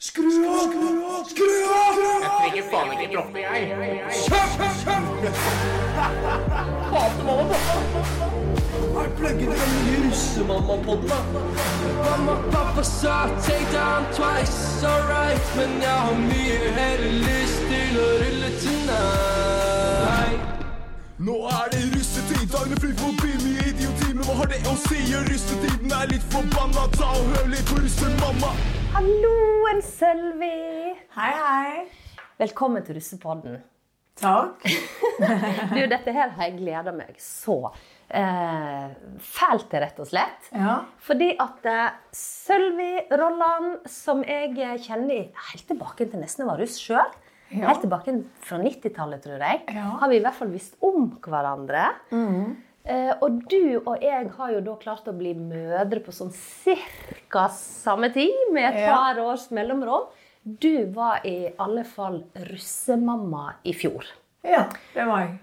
Skru av! Skru av! Jeg trenger faen ikke droppe, jeg. Hater mamma Er pluggen den nye russemamma-podden, da? Mamma, pappa sa take down twice, alright Men jeg har mye heller lyst til å rulle tonight Nå er det russetid, dagene flyr forbi mye idioti. Men hva har det å si? Russetiden er litt forbanna. Ta og hør litt på russemamma. Halloen, Sølvi! Hei, hei. Velkommen til Russepodden. Takk. Du, dette her har jeg gleda meg så eh, fælt til, rett og slett. Ja. Fordi at eh, Sølvi Rolland, som jeg kjenner helt tilbake til nesten jeg var russ sjøl, Ja. helt tilbake fra 90-tallet, tror jeg, Ja. har vi i hvert fall visst om hverandre. Eh, og du og jeg har jo da klart å bli mødre på sånn cirka samme tid, med et par års mellomrom. Du var i alle fall russemamma i fjor. ja, det var jeg.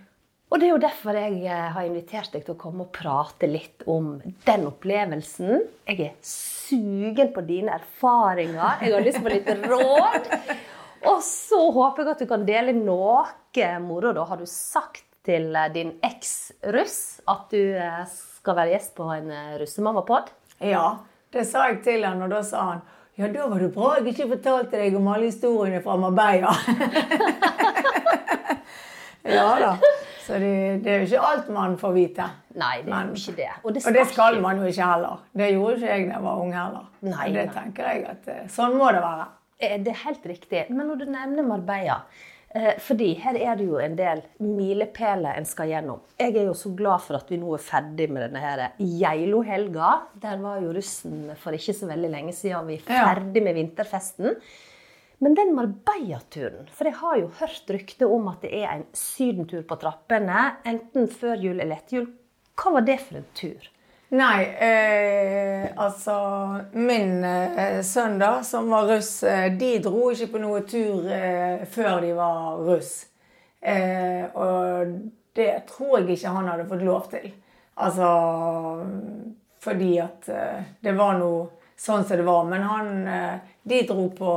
Og det er jo derfor jeg eh, har invitert deg til å komme og prate litt om den opplevelsen. Jeg er sugen på dine erfaringer. Jeg har lyst på litt råd. Og så håper jeg at du kan dele noe moro. da. Har du sagt til eh, din eks-russ at du eh, skal være gjest på en eh, russemammapod? Ja, det sa jeg til han, og da sa han ja, da var det bra jeg ikke fortalte deg om alle historiene fra Marbella. ja da. Så det, det er jo ikke alt man får vite. Nei, det er jo ikke det. Og det Og det skal man jo ikke heller. Det gjorde ikke jeg da jeg var ung heller. Nei, det tenker jeg at sånn må det være. Det er helt riktig. Men når du nevner Marbella fordi her er det jo en del milepæler en skal gjennom. Jeg er jo så glad for at vi nå er ferdig med denne her Geilo-helga. Der var jo russen for ikke så veldig lenge siden, vi er ferdig med vinterfesten. Men den Marbella-turen For jeg har jo hørt rykte om at det er en sydentur på trappene, enten før jul eller etter jul. Hva var det for en tur? Nei, eh, altså Min eh, sønn, da, som var russ, eh, de dro ikke på noe tur eh, før de var russ. Eh, og det tror jeg ikke han hadde fått lov til. Altså fordi at eh, det var noe sånn som det var. Men han De dro på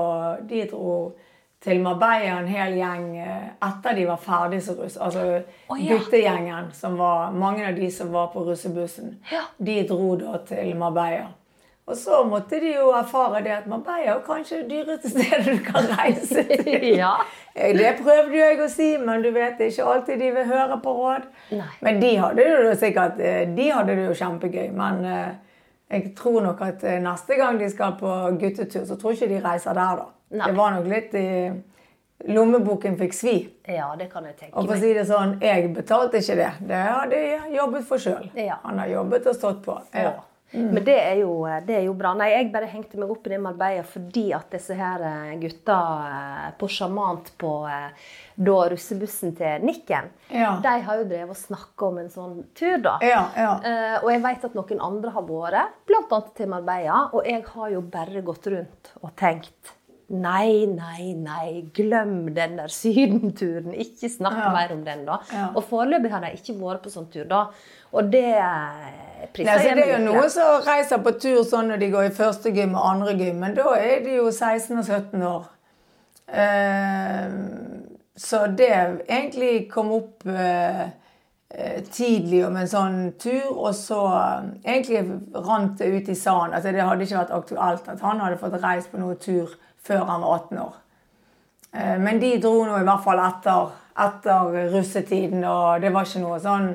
De dro til Marbella en hel gjeng eh, etter de var ferdig som russ. Altså oh, ja. guttegjengen, som var mange av de som var på russebussen. Ja. De dro da til Marbella. Og så måtte de jo erfare det at Marbella er kanskje det dyreste stedet du kan reise til. Ja. Eh, Det prøvde jo jeg å si, men du vet det er ikke alltid de vil høre på råd. Nei. Men de hadde det jo sikkert eh, De hadde det jo kjempegøy. Men jeg tror nok at neste gang de skal på guttetur, så tror jeg ikke de reiser der, da. Nei. Det var nok litt i Lommeboken fikk svi. Ja, det kan jeg tenke Og for å si det sånn, jeg betalte ikke det. Det hadde jeg jobbet for sjøl. Ja. Han har jobbet og stått på. Ja. Men det er, jo, det er jo bra. Nei, jeg bare hengte meg opp i det med arbeidet fordi at disse her eh, gutta eh, på Sjarmant på eh, da russebussen til Nikken, Ja. de har jo drevet og snakka om en sånn tur, da. Ja, ja. Eh, og jeg vet at noen andre har vært, bl.a. til Marbella. Og jeg har jo bare gått rundt og tenkt Nei, nei, nei, glem den der sydenturen. Ikke snakk Ja. mer om den, da. Ja. Og foreløpig har de ikke vært på sånn tur, da. Og det eh, priser altså, jeg det er jo meg noen som reiser på tur sånn når de går i første gym og andre gym, men da er de jo 16 og 17 år. Eh, så det egentlig kom opp eh, eh, tidlig om en sånn tur, og så egentlig rant det ut i sanden. Altså, det hadde ikke vært aktuelt at han hadde fått reist på noe tur før han var 18 år. Eh, Men de dro nå i hvert fall etter, etter russetiden, og det var ikke noe sånn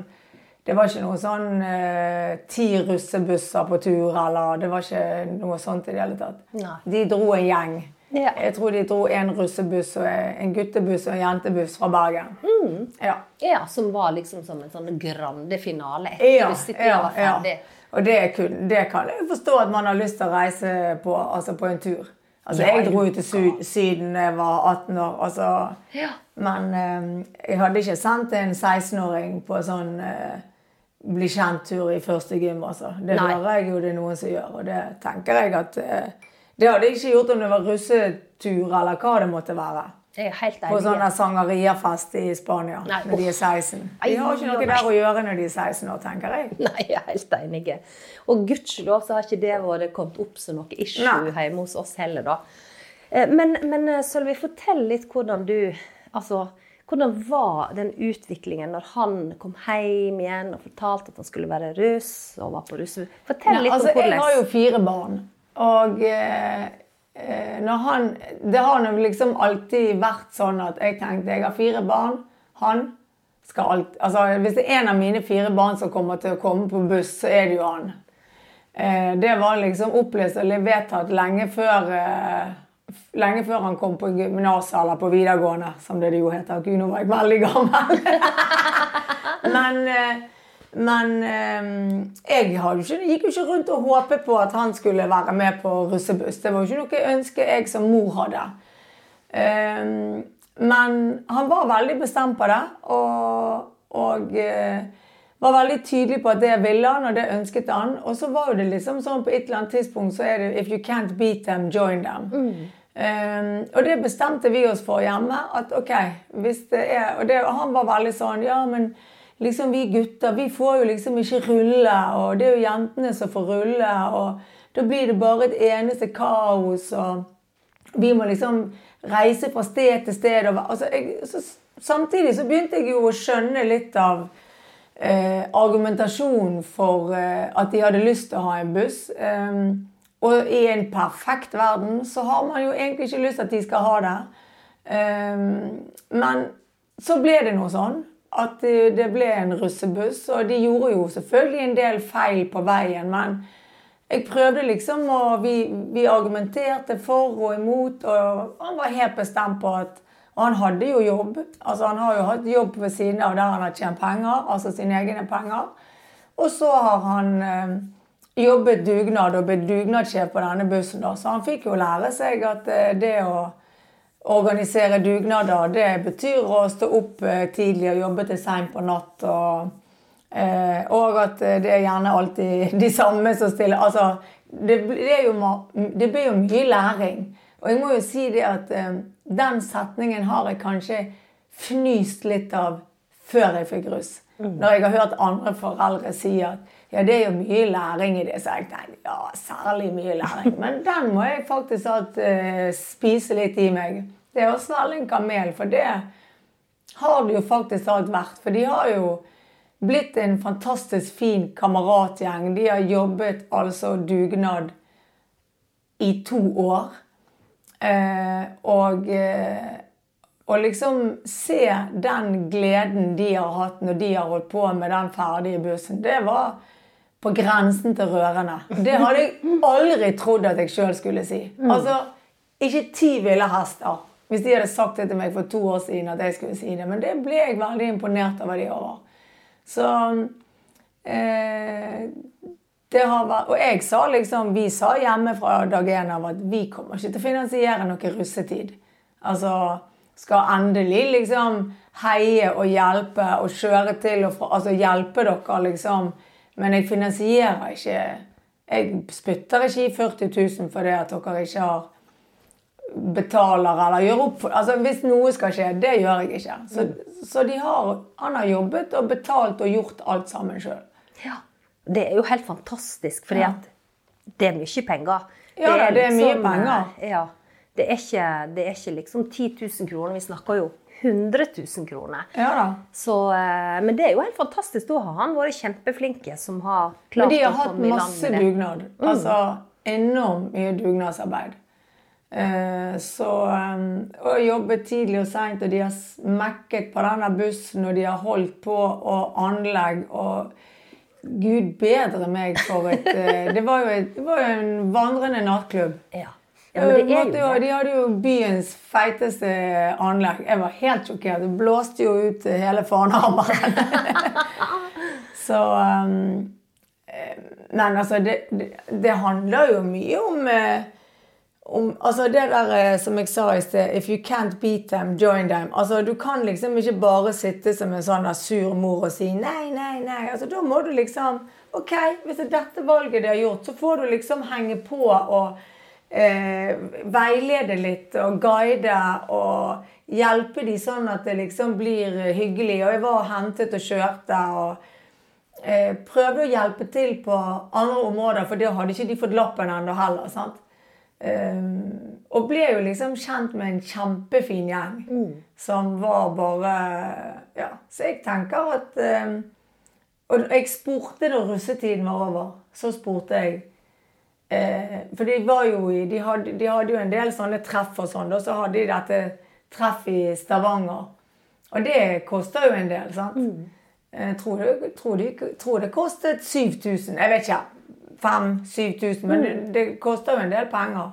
det var ikke noe sånn eh, ti russebusser på tur, eller det var ikke noe sånt i det hele tatt. Nei. De dro en gjeng. Ja. Jeg tror de dro en russebuss, og en guttebuss og en jentebuss fra Bergen. Mm. Ja. Ja, som var liksom som en sånn grande finale etter Ja, russetida ja. Og det, kun, det kan jeg forstå at man har lyst til å reise på, altså på en tur. Altså, jeg dro jo til. Syd, Syden da jeg var 18 år. Altså, Ja. Men eh, jeg hadde ikke sendt en 16-åring på sånn eh, bli kjent-tur i første gym. Altså. Det Nei. hører jeg jo det er noen som gjør, og det tenker jeg at eh, Det hadde jeg ikke gjort om det var russetur eller hva det måtte være. Jeg er helt På sånne sangeriafest i Spania Nei, når de er 16. Ai, De har ikke noe der å gjøre når de er 16 år, tenker jeg. Nei, jeg er helt enig. Og gudskjelov så har ikke det vært kommet opp som noe issue Nei. hjemme hos oss heller, da. Eh, Men, men eh, Sølvi, fortell litt hvordan du Altså, hvordan var den utviklingen når han kom hjem igjen og fortalte at han skulle være russ og var på russe... Fortell Nei, litt altså, om hvordan Jeg har jo fire barn. Og eh, han Det har liksom alltid vært sånn at jeg tenkte jeg har fire barn. Han skal alt Altså, hvis det er en av mine fire barn som kommer til å komme på buss, så er det jo han. Eh, det var liksom opplest og vedtatt lenge før eh, Lenge før han kom på gymnaset eller på videregående, som det jo heter. Gud, nå var jeg veldig gammel. men eh, men eh, jeg ikke, gikk jo ikke rundt og håpet på at han skulle være med på russebuss. Det var jo ikke noe ønske jeg som mor hadde. Eh, men han var veldig bestemt på det, og, og eh, var veldig tydelig på at det ville han, og det ønsket han. Og så var jo det liksom sånn på et eller annet tidspunkt så er det If you can't beat them, join them. Um, og det bestemte vi oss for hjemme. At ok, hvis det er Og det, han var veldig sånn Ja, men liksom vi gutter, vi får jo liksom ikke rulle, og det er jo jentene som får rulle, og da blir det bare et eneste kaos, og vi må liksom reise fra sted til sted. Og, altså, jeg, så, samtidig så begynte jeg jo å skjønne litt av eh, argumentasjon for eh, at de hadde lyst til å ha en buss. Um, og i en perfekt verden så har man jo egentlig ikke lyst til at de skal ha det. Um, men så ble det noe sånn at det, det ble en russebuss, og de gjorde jo selvfølgelig en del feil på veien, men jeg prøvde liksom å Vi, vi argumenterte for og imot, og han var helt bestemt på at Og han hadde jo jobb. Altså Han har jo hatt jobb ved siden av der han har tjent penger, altså sine egne penger. Og så har han eh, jobbet dugnad og blitt dugnadssjef på denne bussen, da. Så han fikk jo lære seg at eh, det å organisere dugnader, det betyr å stå opp eh, tidlig og jobbe til seint på natt. Og, eh, og at eh, det er gjerne alltid de samme som stiller Altså, det, det, jo, det blir jo mye læring. Og jeg må jo si det at den setningen har jeg kanskje fnyst litt av før jeg fikk russ. Når jeg har hørt andre foreldre si at ja, det er jo mye læring i det, så jeg tenkte ja, særlig mye læring. Men den må jeg faktisk at, uh, spise litt i meg. Det å svelge en kamel, for det har det jo faktisk alt vært. For de har jo blitt en fantastisk fin kameratgjeng. De har jobbet altså dugnad i to år. Eh, og, eh, og liksom se den gleden de har hatt når de har holdt på med den ferdige bussen, det var på grensen til rørende. Det hadde jeg aldri trodd at jeg sjøl skulle si. Altså, ikke ti ville hester. Hvis de hadde sagt det til meg for to år siden at jeg skulle si det. Men det ble jeg veldig imponert over de over. Så eh, det har vært, Og jeg sa liksom, vi sa hjemme fra dag én av at vi kommer ikke til å finansiere noe russetid. Altså skal endelig liksom heie og hjelpe og kjøre til og fra Altså hjelpe dere, liksom. Men jeg finansierer ikke Jeg spytter ikke i 40 000 for det at dere ikke har betaler eller gjør opp for Altså hvis noe skal skje, det gjør jeg ikke. Så, så de har, han har jobbet og betalt og gjort alt sammen sjøl. Ja. Det er jo helt fantastisk, fordi Ja. at det er mye penger. Ja da, det er mye liksom, penger. eh, Ja. Det er, ikke, det er ikke liksom 10 000 kroner, vi snakker jo 100 000 kroner. Ja. Så, eh, men det er jo helt fantastisk. Da har han vært kjempeflinke som har klart å komme i land med det. Men de har hatt masse dugnad. Altså enormt mye dugnadsarbeid. Eh, Så Og jobbet tidlig og seint, og de har smekket på denne bussen, og de har holdt på og anlegg og Gud bedre meg for et eh, Det var jo, et, det var jo en vandrende nattklubb. Ja. Ja, men det er jo det. De hadde jo byens feiteste anlegg. Jeg var helt sjokkert. Det blåste jo ut hele Farnhammeren. Så um, eh, Men altså, det, det, det handler jo mye om, eh, om Altså det der eh, som jeg sa i sted If you can't beat them, join them. Altså Du kan liksom ikke bare sitte som en sånn sur mor og si nei, nei, nei. Altså Da må du liksom OK, hvis det er dette valget de har gjort, så får du liksom henge på og eh, veilede litt og guide og hjelpe de sånn at det liksom blir hyggelig. Og jeg var og hentet og kjørte og eh, prøvde å hjelpe til på andre områder, for da hadde ikke de fått lappen ennå heller. sant? Um, Og ble jo liksom kjent med en kjempefin gjeng. Som var bare Ja. Så jeg tenker at um, Og jeg spurte da russetiden var over, så spurte jeg eh, For de var jo i de hadde, de hadde jo en del sånne treff og sånn, og så hadde de dette treff i Stavanger. Og det koster jo en del, sant? Jeg tror det, tror, de, tror det kostet 7000. Jeg vet ikke. 5000-7000. Men det, det koster jo en del penger.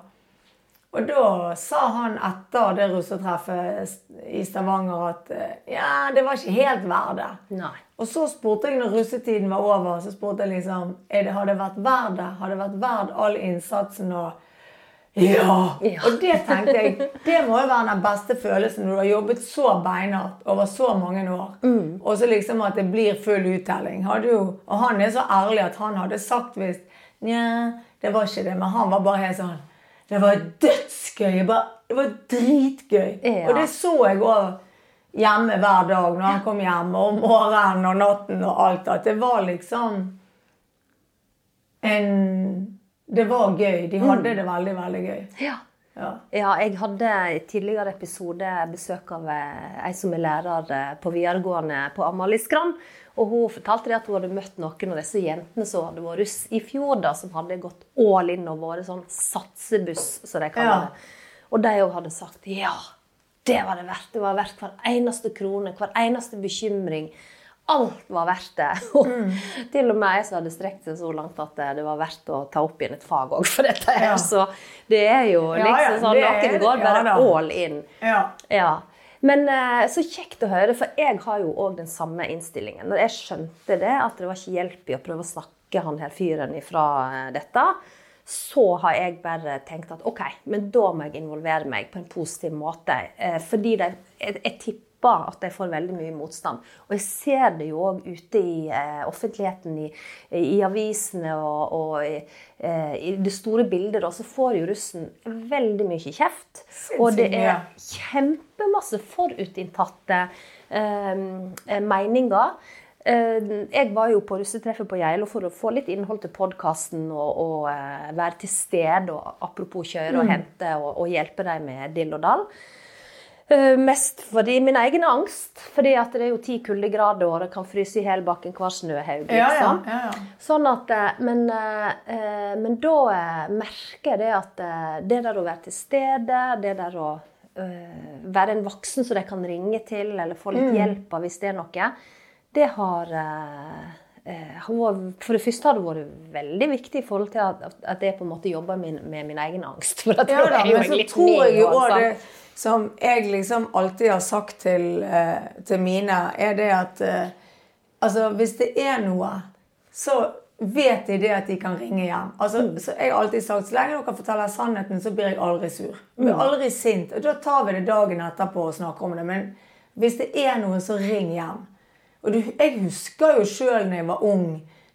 Og da sa han etter det russetreffet i Stavanger at eh, ja, det var ikke helt verdt det. Og så spurte jeg når russetiden var over, så spurte jeg liksom det, Har det vært verdt det? Har det vært verdt all innsatsen og ja. Ja. Og det tenkte jeg Det må jo være den beste følelsen når du har jobbet så beinhardt over så mange år. Og så liksom at det blir full uttelling. Hadde jo, og han er så ærlig at han hadde sagt hvis Nja, det var ikke det. Men han var bare helt sånn Det var dødsgøy. Bare, det var dritgøy. Ja. Og det så jeg òg hjemme hver dag når han kom hjem, og om morgenen og natten og alt. At det var liksom en Det var gøy. De hadde det veldig, veldig gøy. Ja. Ja. Ja, jeg hadde i tidligere episode besøk av eh, ei som er lærer eh, på videregående på Amaliskrand. Og hun fortalte det at hun hadde møtt noen av disse jentene som hadde vært russ i fjor, da, som hadde gått all in og vært sånn satsebuss, som de kaller Ja. det. Og de òg hadde sagt ja, det var det verdt. Det var verdt hver eneste krone, hver eneste bekymring. Alt var verdt det. Og til og med jeg som hadde strekt seg så langt at det var verdt å ta opp igjen et fag òg for dette her. Ja. Så det er jo liksom ja, sånn er Noen går bare all in. Ja. Ja. Men eh, så kjekt å høre, for jeg har jo òg den samme innstillingen. Når jeg skjønte det, at det var ikke hjelp i å prøve å snakke han her fyren ifra eh, dette, så har jeg bare tenkt at OK, men da må jeg involvere meg på en positiv måte. Eh, fordi det, jeg, jeg tipper at jeg får veldig mye motstand. Og jeg ser det jo òg ute i eh, offentligheten, i, i avisene og, og i, eh, i det store bildet, da, så får jo russen veldig mye kjeft. Og det er kjempemasse forutinntatte eh, meninger. Eh, jeg var jo på russetreffet på Geilo for å få litt innhold til podkasten og, og eh, være til stede. Og apropos kjøre og hente og, og hjelpe dem med dill og dall. Eh, mest fordi min egen angst. Fordi at det er jo ti kuldegrader, og det kan fryse i hjel bakken hver snøhaug. Ja, ja, Liksom. ja, ja. Sånn at, men, men da merker jeg det at det der å være til stede, det der å være en voksen som de kan ringe til, eller få litt hjelp av hvis det er noe, det har eh, eh, For det første har det vært veldig viktig i forhold til at, at jeg på en måte jobber med, med min egen angst. For at Ja da men så tror jeg jo òg det som jeg liksom alltid har sagt til, eh, til mine, er det at altså hvis det er noe, så vet de det at de kan ringe hjem. Altså, så jeg har alltid sagt så lenge dere forteller sannheten, så blir jeg aldri sur. Jeg blir aldri sint. Og da tar vi det dagen etterpå og snakker om det. Men hvis det er noe, så ring hjem. Og du, jeg husker jo sjøl når jeg var ung,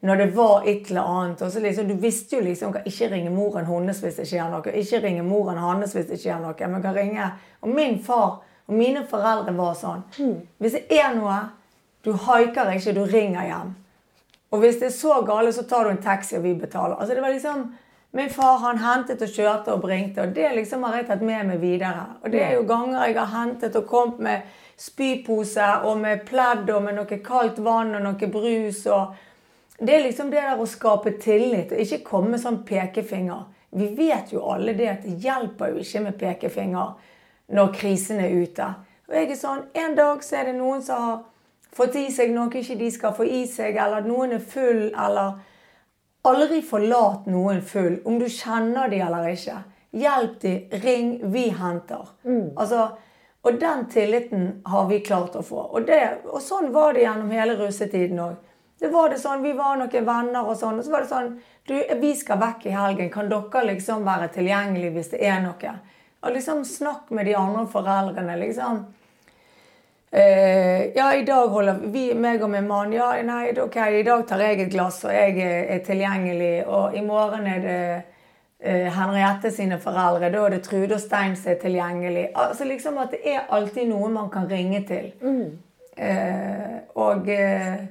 når det var et eller annet. og så liksom, Du visste jo liksom kan ikke ringe moren hennes hvis det skjer noe. Ikke ringe moren hans hvis det skjer noe. Men kan ringe. Og min far og mine foreldre var sånn. Hvis det er noe, du haiker ikke, du ringer hjem. Og hvis det er så gale, så tar du en taxi, og vi betaler. Altså det var liksom, Min far han hentet og kjørte og bringte, og det liksom har jeg tatt med meg videre. Og det er jo ganger jeg har hentet og kommet med spypose og med pledd og med noe kaldt vann og noe brus. og Det er liksom det der å skape tillit, og ikke komme med sånn pekefinger. Vi vet jo alle det at det hjelper jo ikke med pekefinger når krisen er ute. Og jeg er sånn, En dag så er det noen som har fått i seg noe ikke de skal få i seg, eller noen er full, eller Aldri forlat noen full, om du kjenner de eller ikke. Hjelp de, ring, vi henter. Altså, og den tilliten har vi klart å få. Og, det, og sånn var det gjennom hele russetiden òg. Det var det sånn, Vi var noen venner og sånn. Og så var det sånn du, Vi skal vekk i helgen. Kan dere liksom være tilgjengelige hvis det er noe? Og liksom Snakk med de andre foreldrene. liksom. Eh, ja, i dag holder vi, meg og min mann Ja, nei, ok, i dag tar jeg et glass, og jeg er, er tilgjengelig. Og i morgen er det Henriette sine foreldre. Da er det Trude og Stein som er tilgjengelig. Altså liksom at det er alltid noen man kan ringe til. Eh, og eh,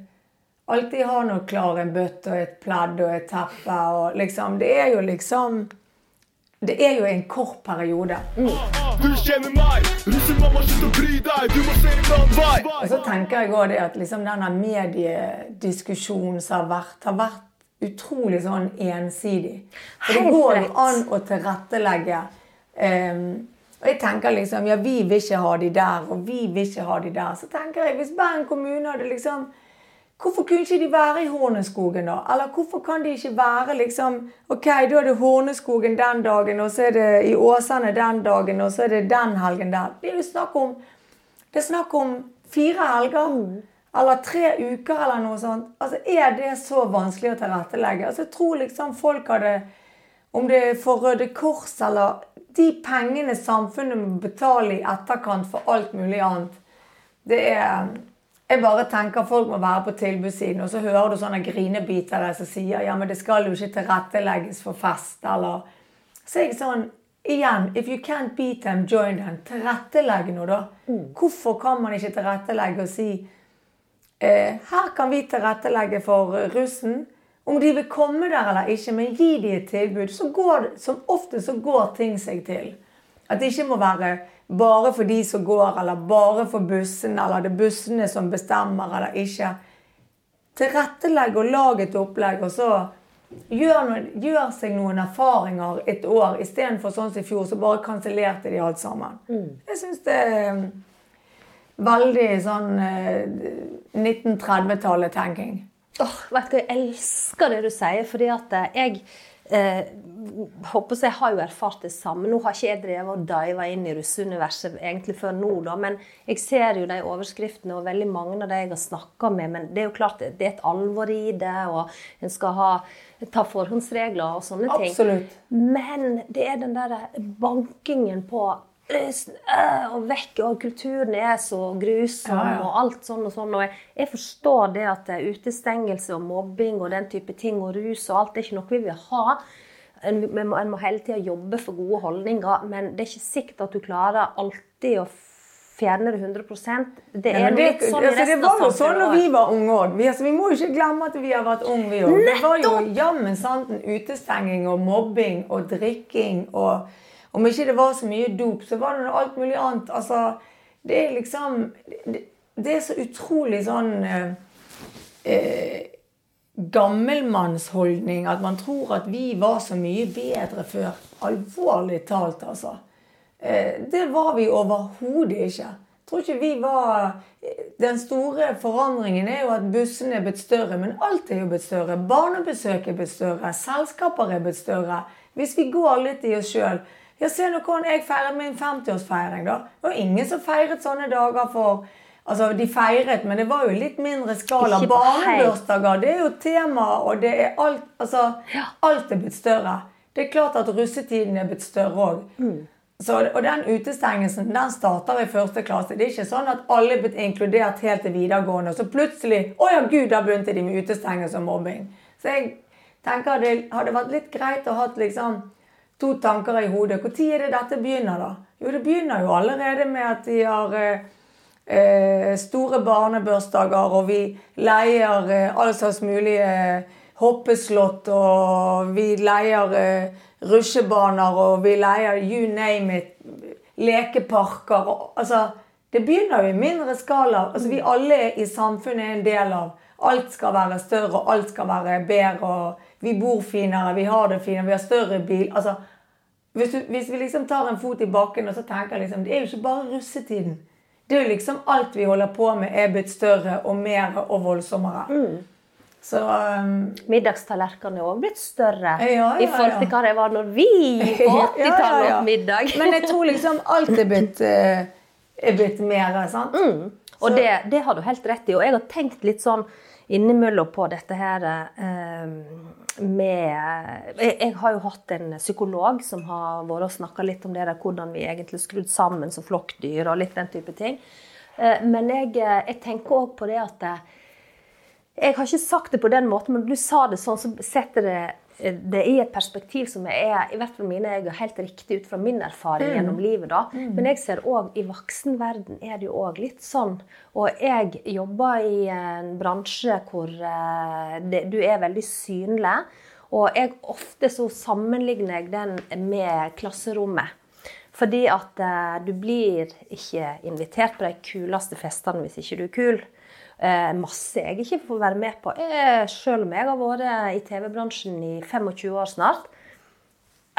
alltid ha noe klar, en bøtte og et pledd og et teppe. Og liksom, det er jo liksom det er jo en kort periode. Du kjenner meg, russemamma, slutt å bry deg, du må se en annen vei. Og så tenker jeg også det at liksom denne mediediskusjonen som har vært, har vært utrolig sånn ensidig. For det går jo an å tilrettelegge. Um, og jeg tenker liksom Ja, vi vil ikke ha de der, og vi vil ikke ha de der. Så tenker jeg, hvis Bergen kommune hadde liksom Hvorfor kunne ikke de være i Horneskogen, da? Eller hvorfor kan de ikke være liksom Ok, da er det Horneskogen den dagen, og så er det i Åsane den dagen, og så er det den helgen der. Det er jo snakk om det er snakk om fire helger. Eller tre uker, eller noe sånt. Altså, Er det så vanskelig å tilrettelegge? Altså, jeg tror liksom folk hadde Om det er for Røde Kors eller De pengene samfunnet må betale i etterkant for alt mulig annet, det er Jeg bare tenker folk må være på tilbudssiden, og så hører du sånne grinebiter der som sier ja, men det skal jo ikke tilrettelegges for fest, eller Så er jeg sånn Igjen, if you can't beat them, join them. Tilrettelegg nå, da. Hvorfor kan man ikke tilrettelegge og si her kan vi tilrettelegge for eh, russen. Om de vil komme der eller ikke, men gi de et tilbud. Så går, som ofte så går ting seg til. At det ikke må være bare for de som går, eller bare for bussen, eller det er bussene som bestemmer eller ikke. Tilrettelegg og lag et opplegg, og så gjør, gjør seg noen erfaringer et år, istedenfor sånn som i fjor, så bare kansellerte de alt sammen. Jeg syns det veldig sånn eh, 1930-tallet-tenking. Åh, vet du, Jeg elsker det du sier, fordi at eh, jeg eh, håper jeg har jo erfart det samme. Nå har ikke jeg drevet og diva inn i russeuniverset egentlig før nå, da, men jeg ser jo de overskriftene og veldig mange av de jeg har snakka med. Men det er jo klart det er et alvor i det, og en skal ha, ta forhåndsregler og sånne ting. Absolutt. Men det er den der bankingen på «Russen, øh, og vekk, og kulturen er så grusom, Ja, ja. og alt sånn og sånn. Og jeg, jeg forstår det at utestengelse og mobbing og den type ting, og rus og alt, det er ikke noe vi vil ha. En, vi må, en må hele tida jobbe for gode holdninger, men det er ikke sikkert at du klarer alltid å fjerne det 100 Det er Ja, det, litt sånn i altså, det var jo sånn når vi var unge òg. Vi, altså, vi må jo ikke glemme at vi har vært unge, vi òg. Det var jo jammen sant en utestenging og mobbing og drikking og Om ikke det var så mye dop, så var det alt mulig annet. Altså, det er liksom Det, det er så utrolig sånn eh, eh, gammelmannsholdning at man tror at vi var så mye bedre før. Alvorlig talt, altså. Eh, Det var vi overhodet ikke. Jeg tror ikke vi var Den store forandringen er jo at bussene er blitt større, men alt er jo blitt større. Barnebesøk er blitt større, selskaper er blitt større. Hvis vi går litt i oss sjøl ja, Se nå hvordan jeg feiret min 50-årsfeiring. da. Det var ingen som feiret sånne dager for Altså, De feiret, men det var jo litt mindre skala. Barnebursdager, det er jo tema, og det er alt Altså, alt er blitt større. Det er klart at russetiden er blitt større òg. Så, og den utestengelsen den starter i første klasse. Det er ikke sånn at alle er blitt inkludert helt til videregående, og så plutselig Å ja, gud, da begynte de med utestengelse og mobbing. Så jeg tenker det hadde vært litt greit å ha liksom to tanker i hodet. Når er det dette begynner, da? Jo, det begynner jo allerede med at de har eh, eh, store barnebursdager, og vi leier eh, all slags mulige eh, hoppeslott, og vi leier eh, rusjebaner, og vi leier you name it, lekeparker. Og, altså, det begynner jo i mindre skala. Altså, vi alle i samfunnet er en del av. Alt skal være større, og alt skal være bedre. og Vi bor finere, vi har det finere, vi har større bil. altså hvis, du, hvis vi liksom tar en fot i bakken og så tenker liksom, det er jo ikke bare russetiden. Det er jo liksom alt vi holder på med, er blitt større og mer og voldsommere. Så um, Middagstallerkenene er òg blitt større Ja, ja, i forhold til ja. hva det var når vi på 80-tallet åt middag. Men jeg tror liksom alt er blitt, eh, er blitt mer, sant? Og det, det har du helt rett i. Og jeg har tenkt litt sånn innimellom på dette her eh, med jeg, har jo hatt en psykolog som har vært og snakka litt om det der, hvordan vi egentlig er skrudd sammen som flokkdyr og litt den type ting. Eh, men jeg, eh, jeg tenker òg på det at eh, Jeg har ikke sagt det på den måten, men du sa det sånn, så setter det det er et perspektiv som er i hvert fall mine øyne helt riktig ut fra min erfaring gjennom livet. da. Men jeg ser òg i voksenverden er det jo òg litt sånn. Og jeg jobber i en bransje hvor eh, det, du er veldig synlig. Og jeg ofte så sammenligner jeg den med klasserommet. Fordi at eh, du blir ikke invitert på de kuleste festene hvis ikke du er kul. Eh, masse jeg ikke får være med på. Jeg, selv om jeg har vært i TV-bransjen i 25 år snart,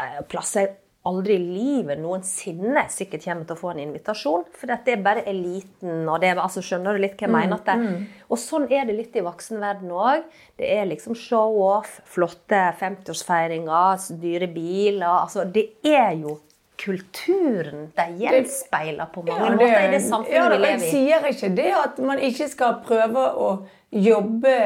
eh, plasser jeg aldri i livet noensinne sikkert kommer til å få en invitasjon. For det er bare eliten. og det er, altså Skjønner du litt hva jeg mener? At det, og sånn er det litt i voksenverdenen òg. Det er liksom show-off, flotte 50-årsfeiringer, dyre biler. altså Det er jo kulturen de gjenspeiler på mange Ja, måter i det samfunnet ja, vi lever i. Jeg sier ikke det at man ikke skal prøve å jobbe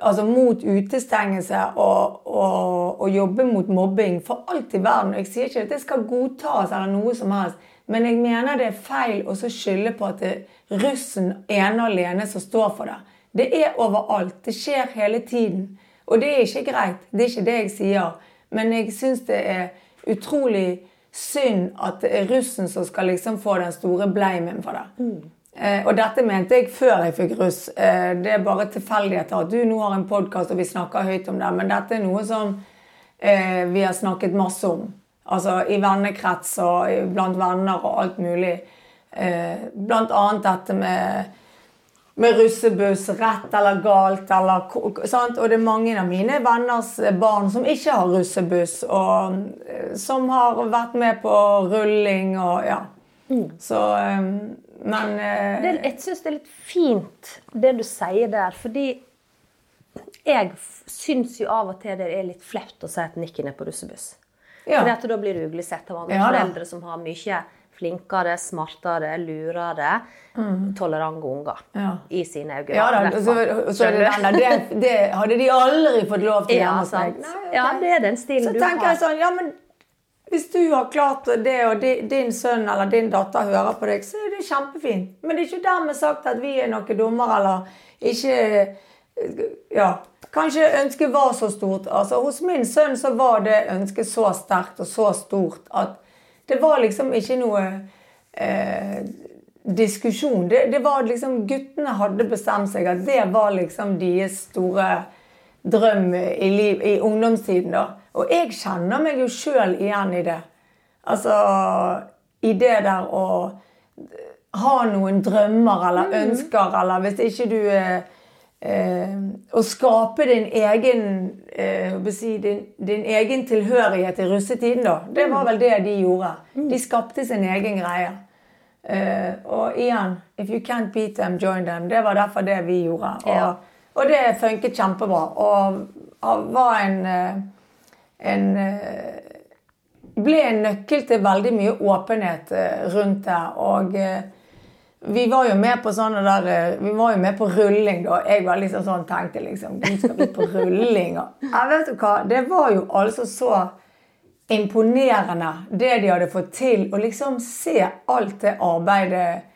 altså mot utestengelse og, og, og jobbe mot mobbing for alt i verden. Jeg sier ikke at det skal godtas eller noe som helst, men jeg mener det er feil å skylde på at det er russen ene og alene som står for det. Det er overalt. Det skjer hele tiden. Og det er ikke greit. Det er ikke det jeg sier. Men jeg syns det er utrolig synd at det er russen som skal liksom få den store bleimen for det. Eh, og dette mente jeg før jeg fikk russ. Eh, det er bare tilfeldigheter at du nå har en podkast og vi snakker høyt om det, men dette er noe som eh, vi har snakket masse om. Altså i vennekrets og blant venner og alt mulig. Eh, blant annet dette med med russebuss, rett eller galt. Eller, sant? Og det er mange av mine venners barn som ikke har russebuss, og eh, som har vært med på rulling og ja. Så eh, Men eh, det, jeg syns det er litt fint det du sier der, fordi jeg syns jo av og til det er litt flaut å si at Nikken er på russebuss. Ja. At da blir du uglesett av andre Ja foreldre som har mye flinkere, smartere, lurere, tolerante unger Ja. i sine øyne. ja da, så, så det. Det, det hadde de aldri fått lov til Ja, hjemme hos ok. Ja, det er den stilen Så du tenker har. jeg sånn, ja, men hvis du har klart det, og din sønn eller din datter hører på deg, så er det kjempefint. Men det er ikke dermed sagt at vi er noen dommer, eller ikke Ja. Kanskje ønsket var så stort. Altså, Hos min sønn så var det ønsket så sterkt og så stort at det var liksom ikke noe eh, diskusjon. Det, det var liksom Guttene hadde bestemt seg at det var liksom deres store drøm i, liv, i ungdomstiden. da. Og jeg kjenner meg jo sjøl igjen i det. Altså i det der å ha noen drømmer eller ønsker, eller hvis ikke du eh, eh, Å skape din egen eh, si, din, din egen tilhørighet i russetiden, da. Det var vel det de gjorde. De skapte sin egen greie. Eh, og igjen If you can't beat them, join them. Det var derfor det vi gjorde. Og, og det funket kjempebra. Og, var en, eh, en ble en nøkkel til veldig mye åpenhet rundt det. Og vi var jo med på sånne der eh, Vi var jo med på rulling, da. Jeg var liksom sånn tenkte liksom Nå skal vi på rulling? Ja, vet du hva? Det var jo altså så imponerende, det de hadde fått til. Å liksom se alt det arbeidet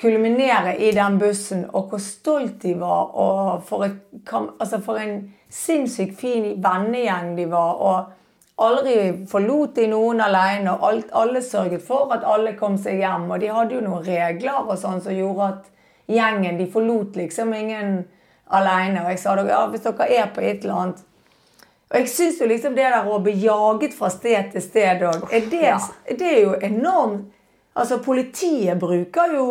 kulminere i den bussen, og hvor stolt de var, og for, et, altså for en sinnssykt fin vennegjeng de var. og Aldri forlot de noen alene, og alt, alle sørget for at alle kom seg hjem. Og de hadde jo noen regler og sånn som gjorde at gjengen de forlot liksom ingen alene. Og jeg sa da, ja, hvis dere er på et eller annet Og jeg syns jo liksom det der å bli jaget fra sted til sted òg, det, Ja. det er jo enormt Altså, politiet bruker jo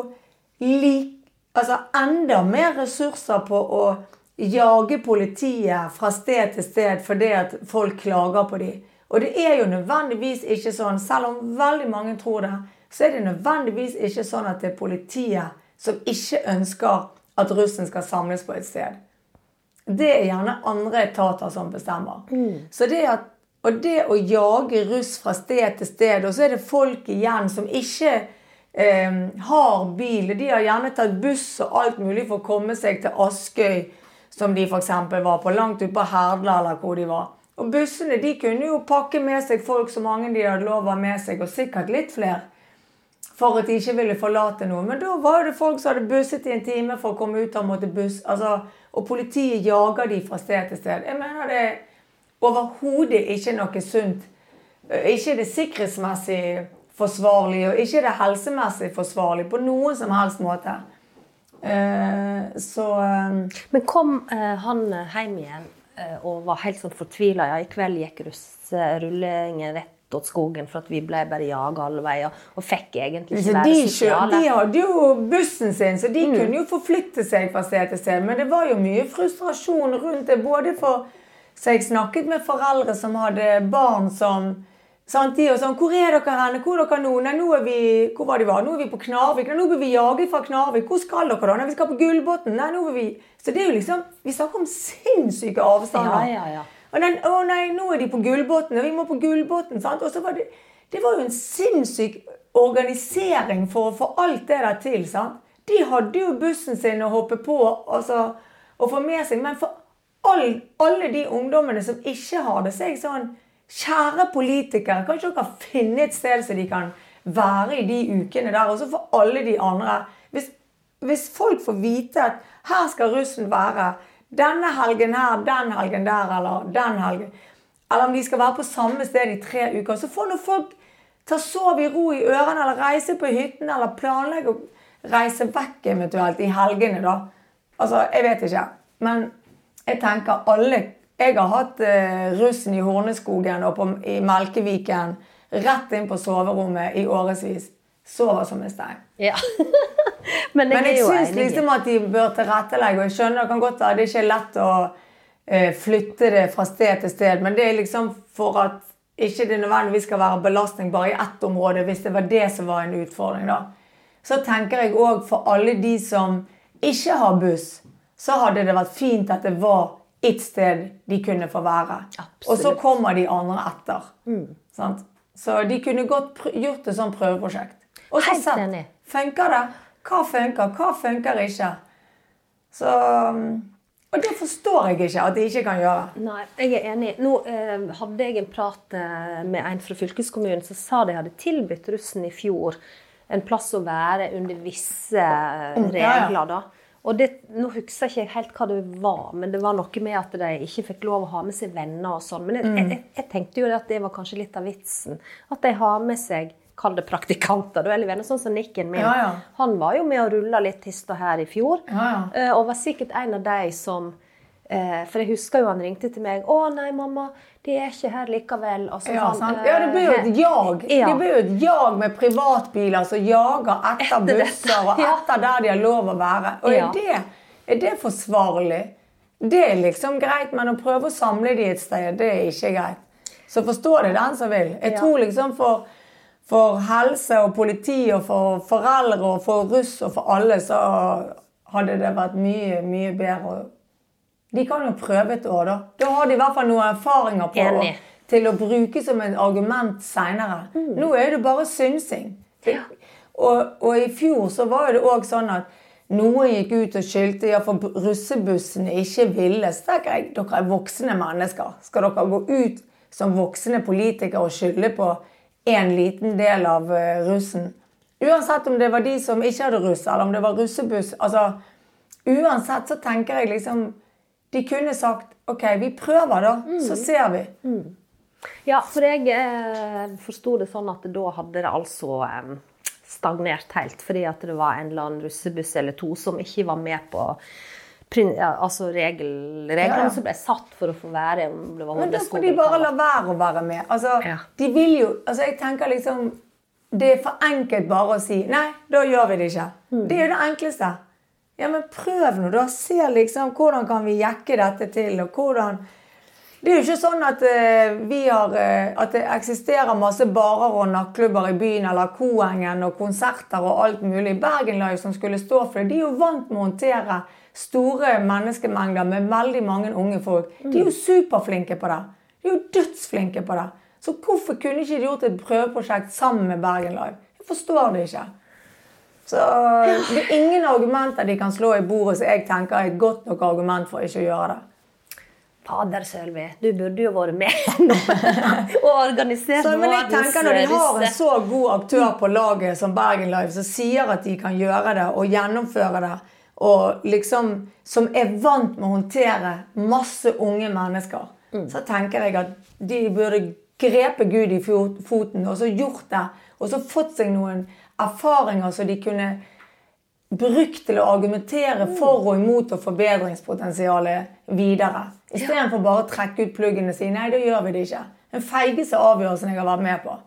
lik, altså enda mer ressurser på å jage politiet fra sted til sted fordi at folk klager på dem. Og det er jo nødvendigvis ikke sånn, selv om veldig mange tror det, så er det nødvendigvis ikke sånn at det er politiet som ikke ønsker at russen skal samles på et sted. Det er gjerne andre etater som bestemmer. Så det at, og det å jage russ fra sted til sted, og så er det folk igjen som ikke eh, har bil. De har gjerne tatt buss og alt mulig for å komme seg til Askøy, som de f.eks. var på, langt ute på Herdla eller hvor de var. Og bussene de kunne jo pakke med seg folk så mange de hadde lov å med seg, og sikkert litt flere for at de ikke ville forlate noe. Men da var det folk som hadde busset i en time for å komme ut og måtte buss. Altså, og politiet jager de fra sted til sted. Jeg mener det er overhodet ikke noe sunt. Eh, Ikke er det sikkerhetsmessig forsvarlig, og ikke er det helsemessig forsvarlig på noen som helst måte. Eh, så eh, Men kom han hjem igjen og var helt sånn fortvila. Ja, I kveld gikk rullingen rett åt skogen for at vi ble bare jaga alle veier. Og fikk egentlig ikke være sosiale. de hadde jo bussen sin, så Mm. de kunne jo forflytte seg fra sted til sted. Men det var jo mye frustrasjon rundt det. Både for Så jeg snakket med foreldre som hadde barn som sant, De og sånn 'Hvor er dere hen? Hvor er dere nå?' Nei, nå er vi Hvor var de var? Nå er vi på Knarvik. Nei, nå blir vi jaget fra Knarvik. Hvor skal dere da? Nei, vi skal på Gullbotn. Nei, nå er vi Så det er jo liksom Vi snakker om sinnssyke avstander. Ja, ja, ja. Og den, å nei, nå er de på Gullbotn, og vi må på Gullbotn. sant? Og så var det, det var jo en sinnssyk organisering for å få alt det der til. sant? De hadde jo bussen sin å hoppe på altså, og få med seg. Men for all, alle de ungdommene som ikke har det, så er jeg sånn Kjære politikere, kan ikke dere finne et sted så de kan være i de ukene der? Og så får alle de andre Hvis, hvis folk får vite at her skal russen være denne helgen her, den helgen der, eller den helgen Eller om de skal være på samme sted i tre uker, så får nå folk ta sove i ro i ørene, eller reise på hytten, eller planlegge å reise vekk eventuelt i helgene, da. Altså, jeg vet ikke. Men jeg tenker alle Jeg har hatt eh, russen i Horneskogen og på, i Melkeviken rett inn på soverommet i årevis. Sover som en stein. Ja. Men jeg, Men jeg syns liksom at de bør tilrettelegge. Og jeg skjønner det kan godt være det ikke er lett å eh, flytte det fra sted til sted, men det er liksom for at ikke det nødvendigvis skal være belastning bare i ett område, hvis det var det som var en utfordring. da. Så tenker jeg òg for alle de som ikke har buss, så hadde det vært fint at det var ett sted de kunne få være. Absolutt. Og så kommer de andre etter. Sant? Så de kunne godt gjort det som prøveprosjekt. Og så sett. Funker det? Hva funker? Hva funker ikke? Så Og det forstår jeg ikke at de ikke kan gjøre. Nei, jeg er enig. Nå eh, hadde jeg en prat eh, med en fra fylkeskommunen som sa de hadde tilbudt russen i fjor en plass å være under visse Mm, ja, ja. regler. da. Og det, Nå husker jeg ikke helt hva det var, men det var noe med at de ikke fikk lov å ha med seg venner. og sånn. Men jeg, Mm. jeg, jeg, tenkte jo at det var kanskje litt av vitsen. At de har med seg Kall det praktikanter, eller venner. Sånn som Nikken min. Ja, ja. Han var jo med og rulla litt hist og her i fjor. Ja, ja. Eh, Og var sikkert en av de som eh, For jeg husker jo han ringte til meg. 'Å nei, mamma, de er ikke her likevel.' Så Ja, han, sant? eh, ja, det blir jo et jag. Ja. Det blir jo et jag med privatbiler som jager etter Etter dette, busser og etter der de har lov å være. Og Ja. er, det, er det forsvarlig? Det er liksom greit, men å prøve å samle de et sted, det er ikke greit. Så forstår det den som vil. Jeg Ja. tror liksom for, for helse og politi og for foreldre og for russ og for alle, så hadde det vært mye, mye bedre. De kan jo prøve et år, da. Da har de i hvert fall noen erfaringer på Enig. til å bruke som et argument seinere. Nå er det bare synsing. Ja. og, og i fjor så var det òg sånn at noen gikk ut og skyldte ja, for russebussene ikke ville. Så tenker jeg dere er voksne mennesker. Skal dere gå ut som voksne politikere og skylde på en liten del av eh, russen? Uansett om det var de som ikke hadde russ, eller om det var russebuss. altså Uansett så tenker jeg liksom De kunne sagt OK, vi prøver, da. Så ser vi. Ja, for jeg eh, forsto det sånn at da hadde det altså eh, stagnert helt. Fordi at det var en eller annen russebuss eller to som ikke var med på altså regel, reglene Ja, ja. som ble satt for å få være om det var Men da får de bare la være å være med. Altså, Ja. de vil jo Altså, jeg tenker liksom Det er for enkelt bare å si Nei, da gjør vi det ikke. Mm. Det er jo det enkleste. Ja, men prøv nå, da. Se liksom hvordan kan vi jekke dette til, og hvordan Det er jo ikke sånn at eh, vi har eh, At det eksisterer masse barer og nattklubber i byen, eller Koengen og konserter og alt mulig. Bergen Live som skulle stå for det, de er jo vant med å håndtere store menneskemengder med veldig mange unge folk. De er jo superflinke på det. De er jo dødsflinke på det. Så hvorfor kunne ikke de gjort et prøveprosjekt sammen med Bergen Live? Jeg forstår det ikke. Så det er ingen argumenter de kan slå i bordet som jeg tenker er et godt nok argument for ikke å gjøre det. Fader, Sølvi, du burde jo vært med nå og organisert Så, men jeg tenker Når de har en så god aktør på laget som Bergen Live, som sier at de kan gjøre det og gjennomføre det, og liksom som er vant med å håndtere masse unge mennesker, så tenker jeg at de burde grepe Gud i foten og så gjort det. Og så fått seg noen erfaringer som de kunne brukt til å argumentere for og imot og forbedringspotensialet videre. Istedenfor bare å trekke ut pluggene og si nei, da gjør vi det ikke. Den feigeste avgjørelsen jeg har vært med på.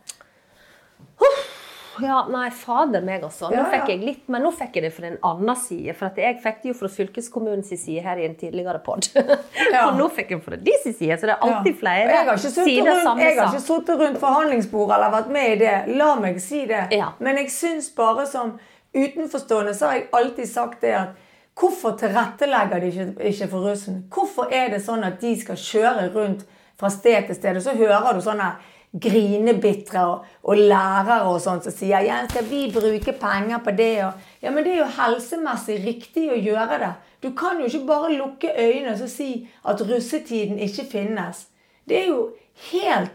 Ja, nei, fader meg også. Nå Ja, ja. fikk jeg litt, men nå fikk jeg det fra en annen side. For at jeg fikk det jo fra fylkeskommunens side her i en tidligere pod. Ja. Og nå fikk jeg det fra deres side, så det er alltid Ja. flere sider samme jeg har ikke sittet rundt forhandlingsbordet eller vært med i det. La meg si det. Men jeg syns bare som utenforstående så har jeg alltid sagt det at Hvorfor tilrettelegger de ikke, ikke for russen? Hvorfor er det sånn at de skal kjøre rundt fra sted til sted, og så hører du sånne grinebitre og, og lærere og sånn som sier ja, skal vi bruke penger på det? Og, ja, men det er jo helsemessig riktig å gjøre det. Du kan jo ikke bare lukke øynene og si at russetiden ikke finnes. Det er jo helt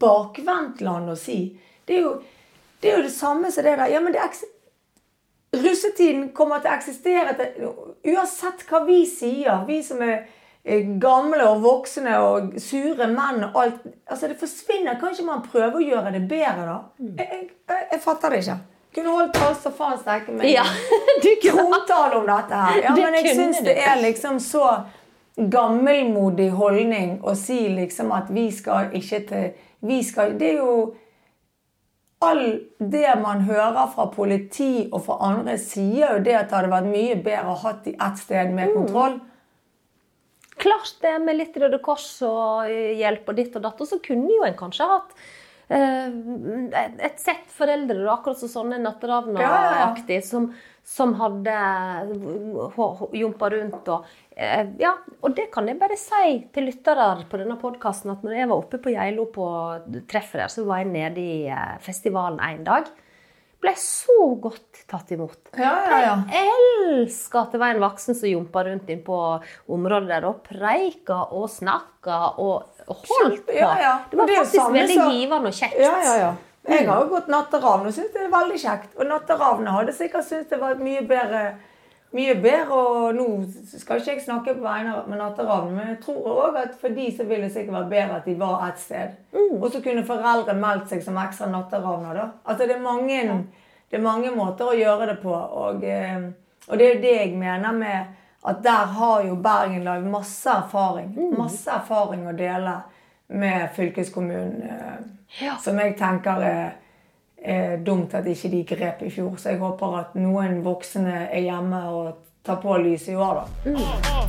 bakvendtland å si. Det er jo det, er jo det samme som det der. Ja, men det Russetiden kommer til å eksistere til, uansett hva vi sier. Vi som er gamle og voksne og sure menn og alt. Altså, det forsvinner. Kan ikke man prøve å gjøre det bedre, da? Jeg, jeg, jeg, jeg fatter det ikke. Kunne holdt tale så faen steike meg. Ja, du Trontale om dette her. Ja, Det men jeg syns det er liksom så gammelmodig holdning å si liksom at vi skal ikke til Vi skal Det er jo all det man hører fra politi og fra andre, sier jo det at det hadde vært mye bedre å hatt de ett sted Mm. med kontroll. Klart det, med litt Røde Kors og eh, hjelp og ditt og datt. Og så kunne jo en kanskje hatt eh, et- et sett foreldre, akkurat som sånne Natteravna-aktig, som, som hadde jumpa rundt og eh, Ja, og det kan jeg bare si til lyttere på denne podkasten, at når jeg var oppe på Geilo på treffet der, så var jeg nede i eh, festivalen en dag. Ble så godt tatt imot. Ja, ja, ja. elsker at det var en voksen som jumpa rundt inn på området der og preika og snakka og holdt på. Ja, ja. Det var Det faktisk veldig så... givende og kjekt. Ja, ja, ja. Jeg har jo gått natteravn og syntes det er veldig kjekt. Og Natteravnet hadde sikkert syntes det var mye bedre mye bedre, og nå skal ikke jeg snakke på vegne av natteravnene, men jeg tror òg at for de så ville det sikkert vært bedre at de var ett sted. Og så kunne foreldre meldt seg som ekstra natteravner, da. Altså det er mange, det er mange måter å gjøre det på, og, eh, og det er jo det jeg mener med at der har jo Bergen Live masse erfaring. Masse erfaring å dele med fylkeskommunen. eh, Ja. Som jeg tenker er, er dumt at ikke de grep i fjor. Så jeg håper at noen voksne er hjemme og tar på lyset i år, da.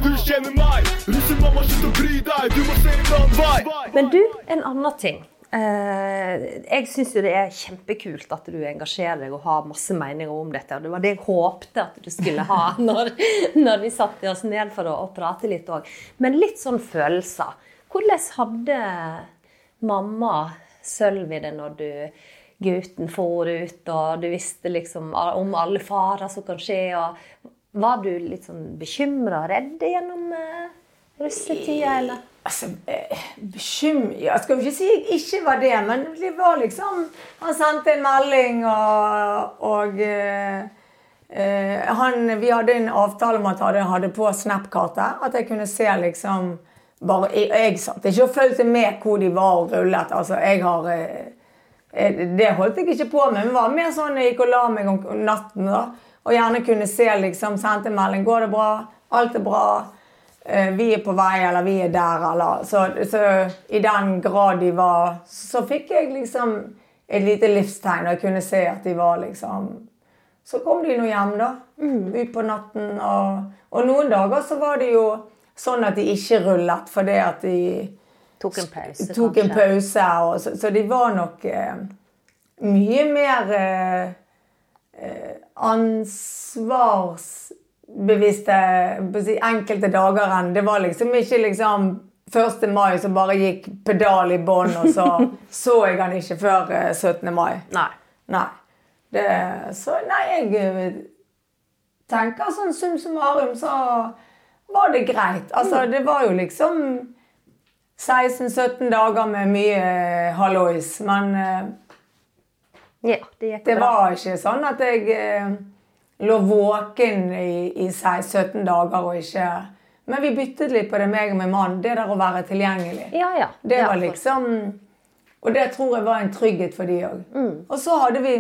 Du kjenner meg, russemamma, slutt å bry deg, du må se en annen vei. Men du, en annen ting. Uh, jeg syns jo det er kjempekult at du engasjerer deg og har masse meninger om dette. Og det var det jeg håpte at du skulle ha når, når vi satte oss ned for å, å prate litt òg. Men litt sånn følelser. Hvordan hadde mamma Sølvi det når du gutten forut, og du visste liksom om alle farer som kan skje? og Var du litt sånn bekymra og redd gjennom eh, russetida, eller? Altså, bekymra Jeg skal jo ikke si jeg ikke var det, men det var liksom Han sendte en melding, og, og eh, eh, han, Vi hadde en avtale om at han hadde på Snap-kartet. At jeg kunne se liksom bare, Jeg, jeg satt ikke og fulgte med hvor de var og rullet. Altså, jeg har eh, eh, Det holdt jeg ikke på med. Men var mer sånn jeg gikk og la meg om natten. da, Og gjerne kunne se liksom, sendte en melding. Går det bra? Alt er bra? Eh, vi er på vei, eller vi er der, eller Så, så i den grad de var Så fikk jeg liksom et lite livstegn, og jeg kunne se at de var liksom Så kom de nå hjem, da. Ut på natten. Og, og noen dager så var det jo sånn at de ikke rullet fordi at de Tok en pause, tok en pause. Og, så, så de var nok eh, mye mer eh, eh, ansvarsbevisste på si, enkelte dager enn Det var liksom ikke liksom 1. mai så bare gikk pedal i bånn, og så så jeg han ikke før eh, 17. mai. Nei. Nei. Det, så nei, jeg eh, tenker sånn sum summarum, så var det greit. Altså, det var jo liksom 16-17 dager med mye eh, hallois, men eh, Ja, det det var ikke sånn at jeg eh, lå våken i, i 16-17 dager og ikke Men vi byttet litt på det, meg og min mann. Det der å være tilgjengelig. Ja, ja. Det var liksom Og det tror jeg var en trygghet for de òg. Mm. Og så hadde vi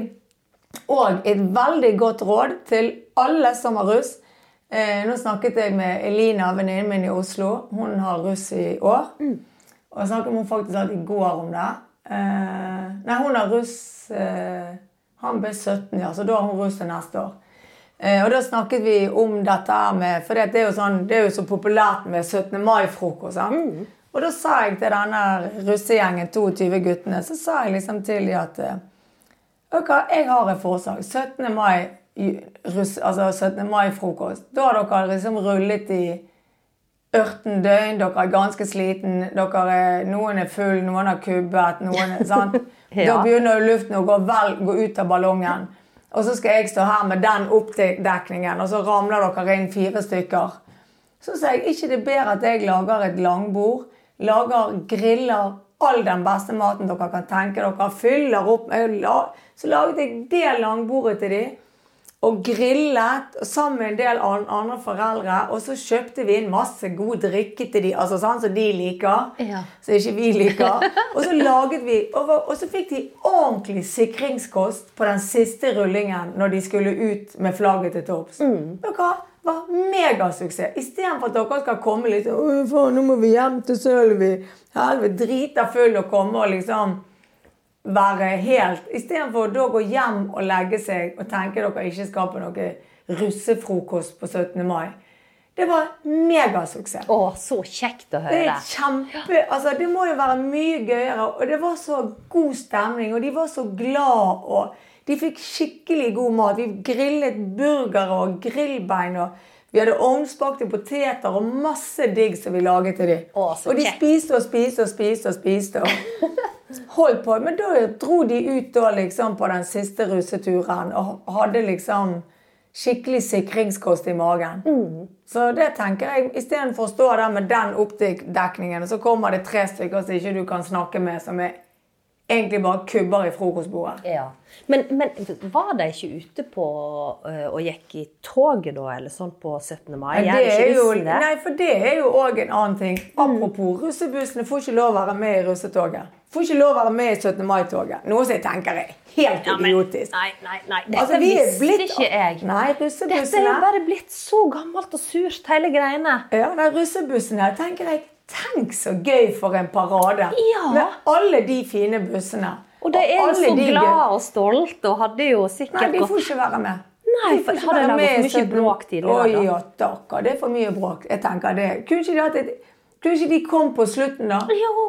òg et veldig godt råd til alle som har russ. Eh, nå snakket jeg med Elina, venninnen min i Oslo. Hun har russ i år. Og jeg snakket hun faktisk hadde i går om det. Eh, nei, hun har russ eh, Han ble 17, ja, så da har hun russ til neste år. Eh, og da snakket vi om dette med For det er jo, sånn, det er jo så populært med 17. mai-frokost. Mm. Og da sa jeg til denne russegjengen, 22 guttene, så sa jeg liksom til dem at Ok, Vet jeg har et forslag. 17. mai-frokost. altså 17. mai-frokost. Da har dere liksom rullet i 18 døgn, dere er ganske sliten, er, noen er full, noen har kubbet, noen er sant? Da begynner luften å gå, vel, gå ut av ballongen. Og så skal jeg stå her med den oppdekningen, og så ramler dere inn fire stykker. Så sier jeg ikke det er bedre at jeg lager et langbord, lager griller all den beste maten dere kan tenke dere, fyller opp med øl. Så laget jeg det langbordet til dem, og grillet sammen med en del andre foreldre. Og så kjøpte vi inn masse god drikke til de, altså sånn som de liker. Ja. Så ikke vi liker. Og så laget vi, og, og så fikk de ordentlig sikringskost på den siste rullingen når de skulle ut med flagget til topps. Dere var megasuksess. Istedenfor at dere skal komme litt sånn «Å, faen, nå må vi hjem til Sølvi. Helvete, drita full og komme og liksom være helt Istedenfor å gå hjem og legge seg og tenke dere ikke skal på noe russefrokost på 17. mai. Det var megasuksess. Å, så kjekt å Det høre. er kjempe, altså det må jo være mye gøyere. Og det var så god stemning, og de var så glad. Og de fikk skikkelig god mat. Vi grillet burgere og grillbein. og vi hadde ovnsbakte poteter og masse digg som vi laget til dem. Å, og de kjekt. spiste og spiste og spiste og spiste. Og holdt på. Men da dro de ut da liksom på den siste russeturen og hadde liksom skikkelig sikringskost i magen. Så det tenker jeg, istedenfor å stå der med den oppdekningen, og så kommer det tre stykker som ikke du kan snakke med, som er egentlig bare kubber i frokostbordet. Ja. Men, men var de ikke ute på øh, og gikk i toget da, eller sånn på 17. mai? Nei, det er jo, nei, for det er jo òg en annen ting. Apropos, russebussene får ikke lov å være med i russetoget. Får ikke lov å være med i 17. mai-toget. Noe som jeg tenker er helt Ja, men- idiotisk. Nei, nei, nei. Dette Altså, vi er visste blitt- ikke jeg. Nei, Dette er jo bare blitt så gammelt og surt, hele greiene. Ja, nei, russebussene, tenker jeg, tenk så gøy for en parade. Ja. Med alle de fine bussene. Og de er jo så de glade og stolte og hadde jo sikkert Nei, de får ikke være med. Nei, for de hadde laget med mye bråk tidligere, Oi, ja, takker. Det er for mye bråk. Jeg tenker det. Kunne ikke de, hatt et, kunne ikke de kom på slutten, da? Jo,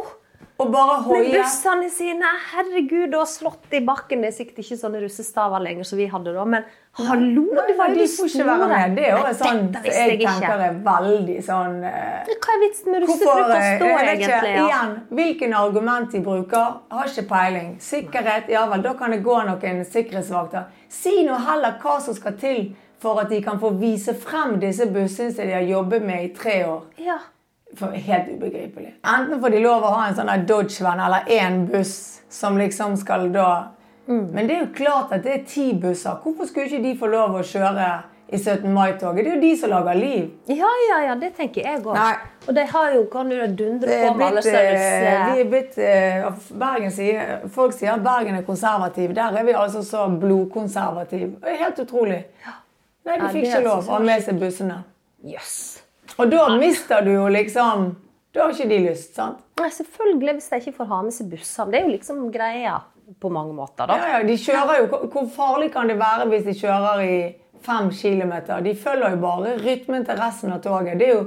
Og bare med hoie? bussene sine. Herregud, og slått i bakken. Det er sikkert ikke sånne russestaver lenger som vi hadde da, men hallo, det var de store! Det er jo sånn jeg tenker er veldig sånn eh, Hva er vitsen med Hvorfor russefrokost eh, da, jeg ikke, egentlig? Ja? Igjen, hvilken argument de bruker, har ikke peiling. Sikkerhet, ja vel, da kan det gå noen sikkerhetsvakter. Si nå heller hva som skal til for at de kan få vise frem disse bussene som de har jobbet med i tre år. Ja. For Helt ubegripelig. Enten får de lov å ha en sånn Dodge-venn eller én buss som liksom skal da Men det er jo klart at det er ti busser. Hvorfor skulle ikke de få lov å kjøre i 17. mai-toget? Det er jo de som lager liv. ja, ja, ja, det tenker jeg òg. Og de har jo kan du dundre på med alle størrelser. eh, vi er blitt eh, Bergen sier, Folk sier at Bergen er konservativ. Der er vi altså så blodkonservativ. Det er helt utrolig. Nei, de fikk ja, ikke lov å ha med seg bussene. Yes. Og da mister du jo liksom Da har ikke de lyst, sant? Nei, selvfølgelig, hvis de ikke får ha med seg bussene. Det er jo liksom greia på mange måter, da. Ja, ja, de kjører jo, hvor- farlig kan det være hvis de kjører i fem kilometer? De følger jo bare rytmen til resten av toget. Det er jo,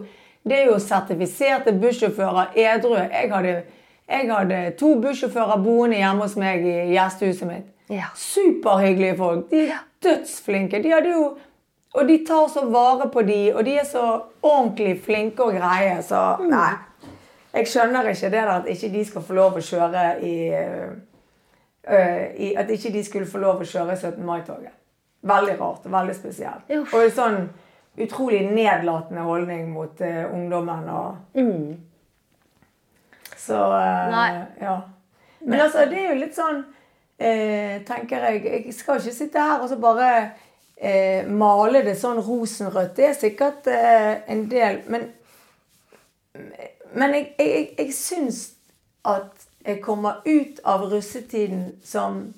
det er jo sertifiserte bussjåfører edru. Jeg hadde, jeg hadde to bussjåfører boende hjemme hos meg i gjestehuset mitt. Ja. Superhyggelige folk. De er dødsflinke. De hadde jo og de tar så vare på de, og de er så ordentlig flinke og greie, så nei. Jeg skjønner ikke det der at ikke de skal få lov å kjøre i, i At ikke de skulle få lov å kjøre 17. mai-toget. Veldig rart og veldig spesielt. Og en sånn utrolig nedlatende holdning mot uh, ungdommen og Så uh, ja. Men altså, det er jo litt sånn uh, Tenker jeg Jeg skal ikke sitte her og så bare eh, male det sånn rosenrødt. Det er sikkert eh, en del Men, men jeg, jeg, jeg, syns at kommer ut av russetiden som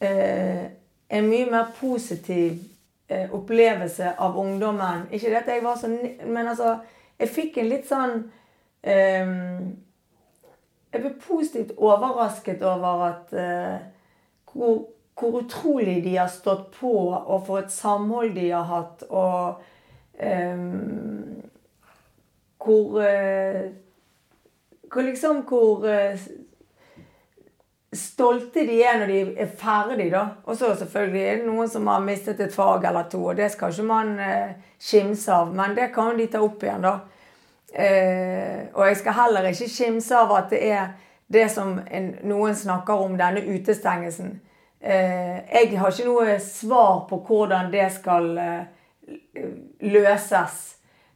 eh, en mye mer positiv eh, opplevelse av ungdommen. Ikke det at jeg var så Men altså, jeg fikk en litt sånn eh, Jeg ble positivt overrasket over at eh, hvor, hvor utrolig de har stått på, og for et samhold de har hatt, og eh, hvor eh, hvor liksom hvor stolte de er når de er ferdig, da. Og så selvfølgelig er det noen som har mistet et fag eller to, og det skal ikke man eh, kimse av. Men det kan de ta opp igjen, da. Eh, og jeg skal heller ikke skimse av at det er det som en, noen snakker om, denne utestengelsen. Eh, jeg har ikke noe svar på hvordan det skal løses.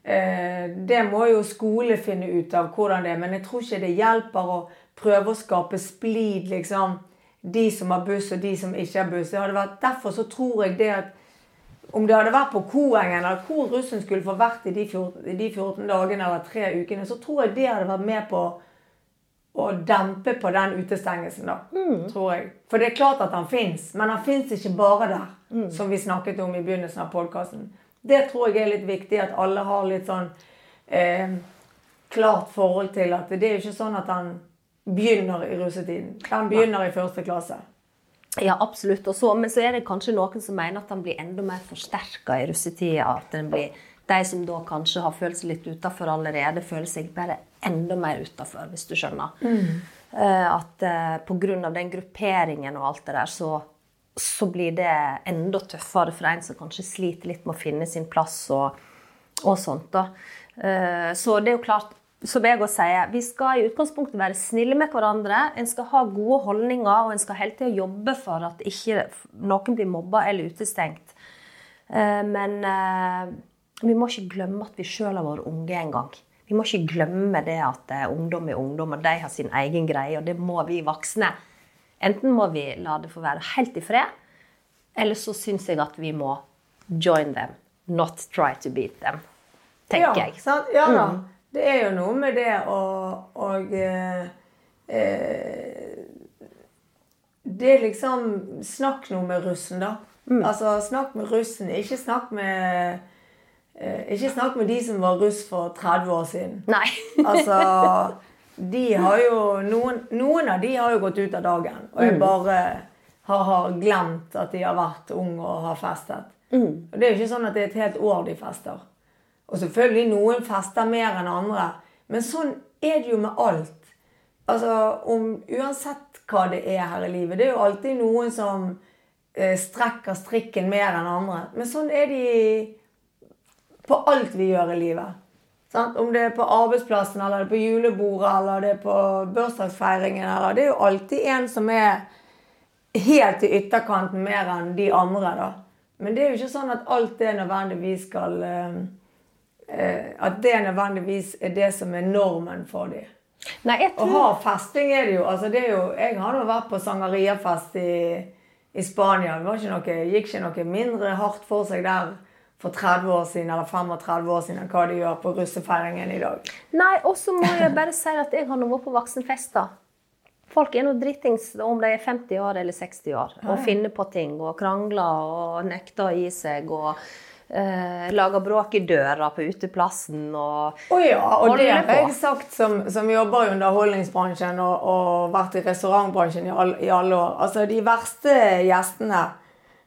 Det må jo skole finne ut av hvordan det er, men jeg tror ikke det hjelper å prøve å skape splid, liksom. De som har buss, og de som ikke har buss. Det hadde vært, derfor så tror jeg det at om det hadde vært på Koengen, eller hvor russen skulle få vært i de 14, de 14 dagene eller tre ukene, så tror jeg det hadde vært med på å dempe på den utestengelsen, da. Tror jeg. For det er klart at han fins, men han fins ikke bare der, som vi snakket om i begynnelsen av podkasten. Det tror jeg er litt viktig, at alle har litt sånn eh, klart forhold til at det er jo ikke sånn at han begynner i russetiden. Den begynner i første klasse. Ja, absolutt. Og så, men så er det kanskje noen som mener at den blir enda mer forsterka i russetida. At den blir, de som da kanskje har følt seg litt utafor allerede, føler seg bare enda mer utafor, hvis du skjønner. Eh, at eh, pga. den grupperingen og alt det der, så, så blir det enda tøffere for en som kanskje sliter litt med å finne sin plass og, og sånt. da. Eh, så det er jo klart som jeg også sier, Vi skal i utgangspunktet være snille med hverandre. En skal ha gode holdninger, og en skal hele tida jobbe for at ikke noen blir mobba eller utestengt. Eh, Men eh, vi må ikke glemme at vi sjøl har vært unge en gang. Vi må ikke glemme det at eh, ungdom er ungdom, og de har sin egen greie. Og det må vi voksne. Enten må vi la det få være helt i fred, eller så syns jeg at vi må join them, not try to beat them. Tenker ja, jeg. Sant? Ja da. Det er jo noe med det å og, eh, eh, Det er liksom Snakk nå med russen, da. Altså, snakk med russen. Ikke snakk med eh, Ikke snakk med de som var russ for 30 år siden. Nei. Altså, de har jo noen, noen av de har jo gått ut av dagen. Og jeg bare har, har glemt at de har vært unge og har festet. Og det er jo ikke sånn at det er et helt år de fester. Og selvfølgelig noen fester mer enn andre. Men sånn er det jo med alt. Altså, om, Uansett hva det er her i livet. Det er jo alltid noen som eh, strekker strikken mer enn andre. Men sånn er de på alt vi gjør i livet. Sant? Om det er på arbeidsplassen, eller det er på julebordet, eller det er på bursdagsfeiringen, eller Det er jo alltid en som er helt i ytterkanten mer enn de andre, da. Men det er jo ikke sånn at alt det nødvendigvis skal eh, At det nødvendigvis er det som er normen for dem. Nei, jeg Å ha festing er det jo. altså det er jo jeg har nå vært på sangeriafest i, i Spania. Det var ikke noe, gikk ikke noe mindre hardt for seg der for 30 år siden eller 35 år siden hva de gjør på russefeiringen i dag. Nei, og så må jeg bare si at jeg har nå vært på voksenfester. Folk er nå drittings om de er 50 år eller 60 år og finner på ting og krangler og nekter å gi seg og eh, lager bråk i døra på uteplassen og Å ja, og det har jeg sagt som, som jobber i underholdningsbransjen og, og vært i restaurantbransjen i, all, i alle år. Altså, de verste gjestene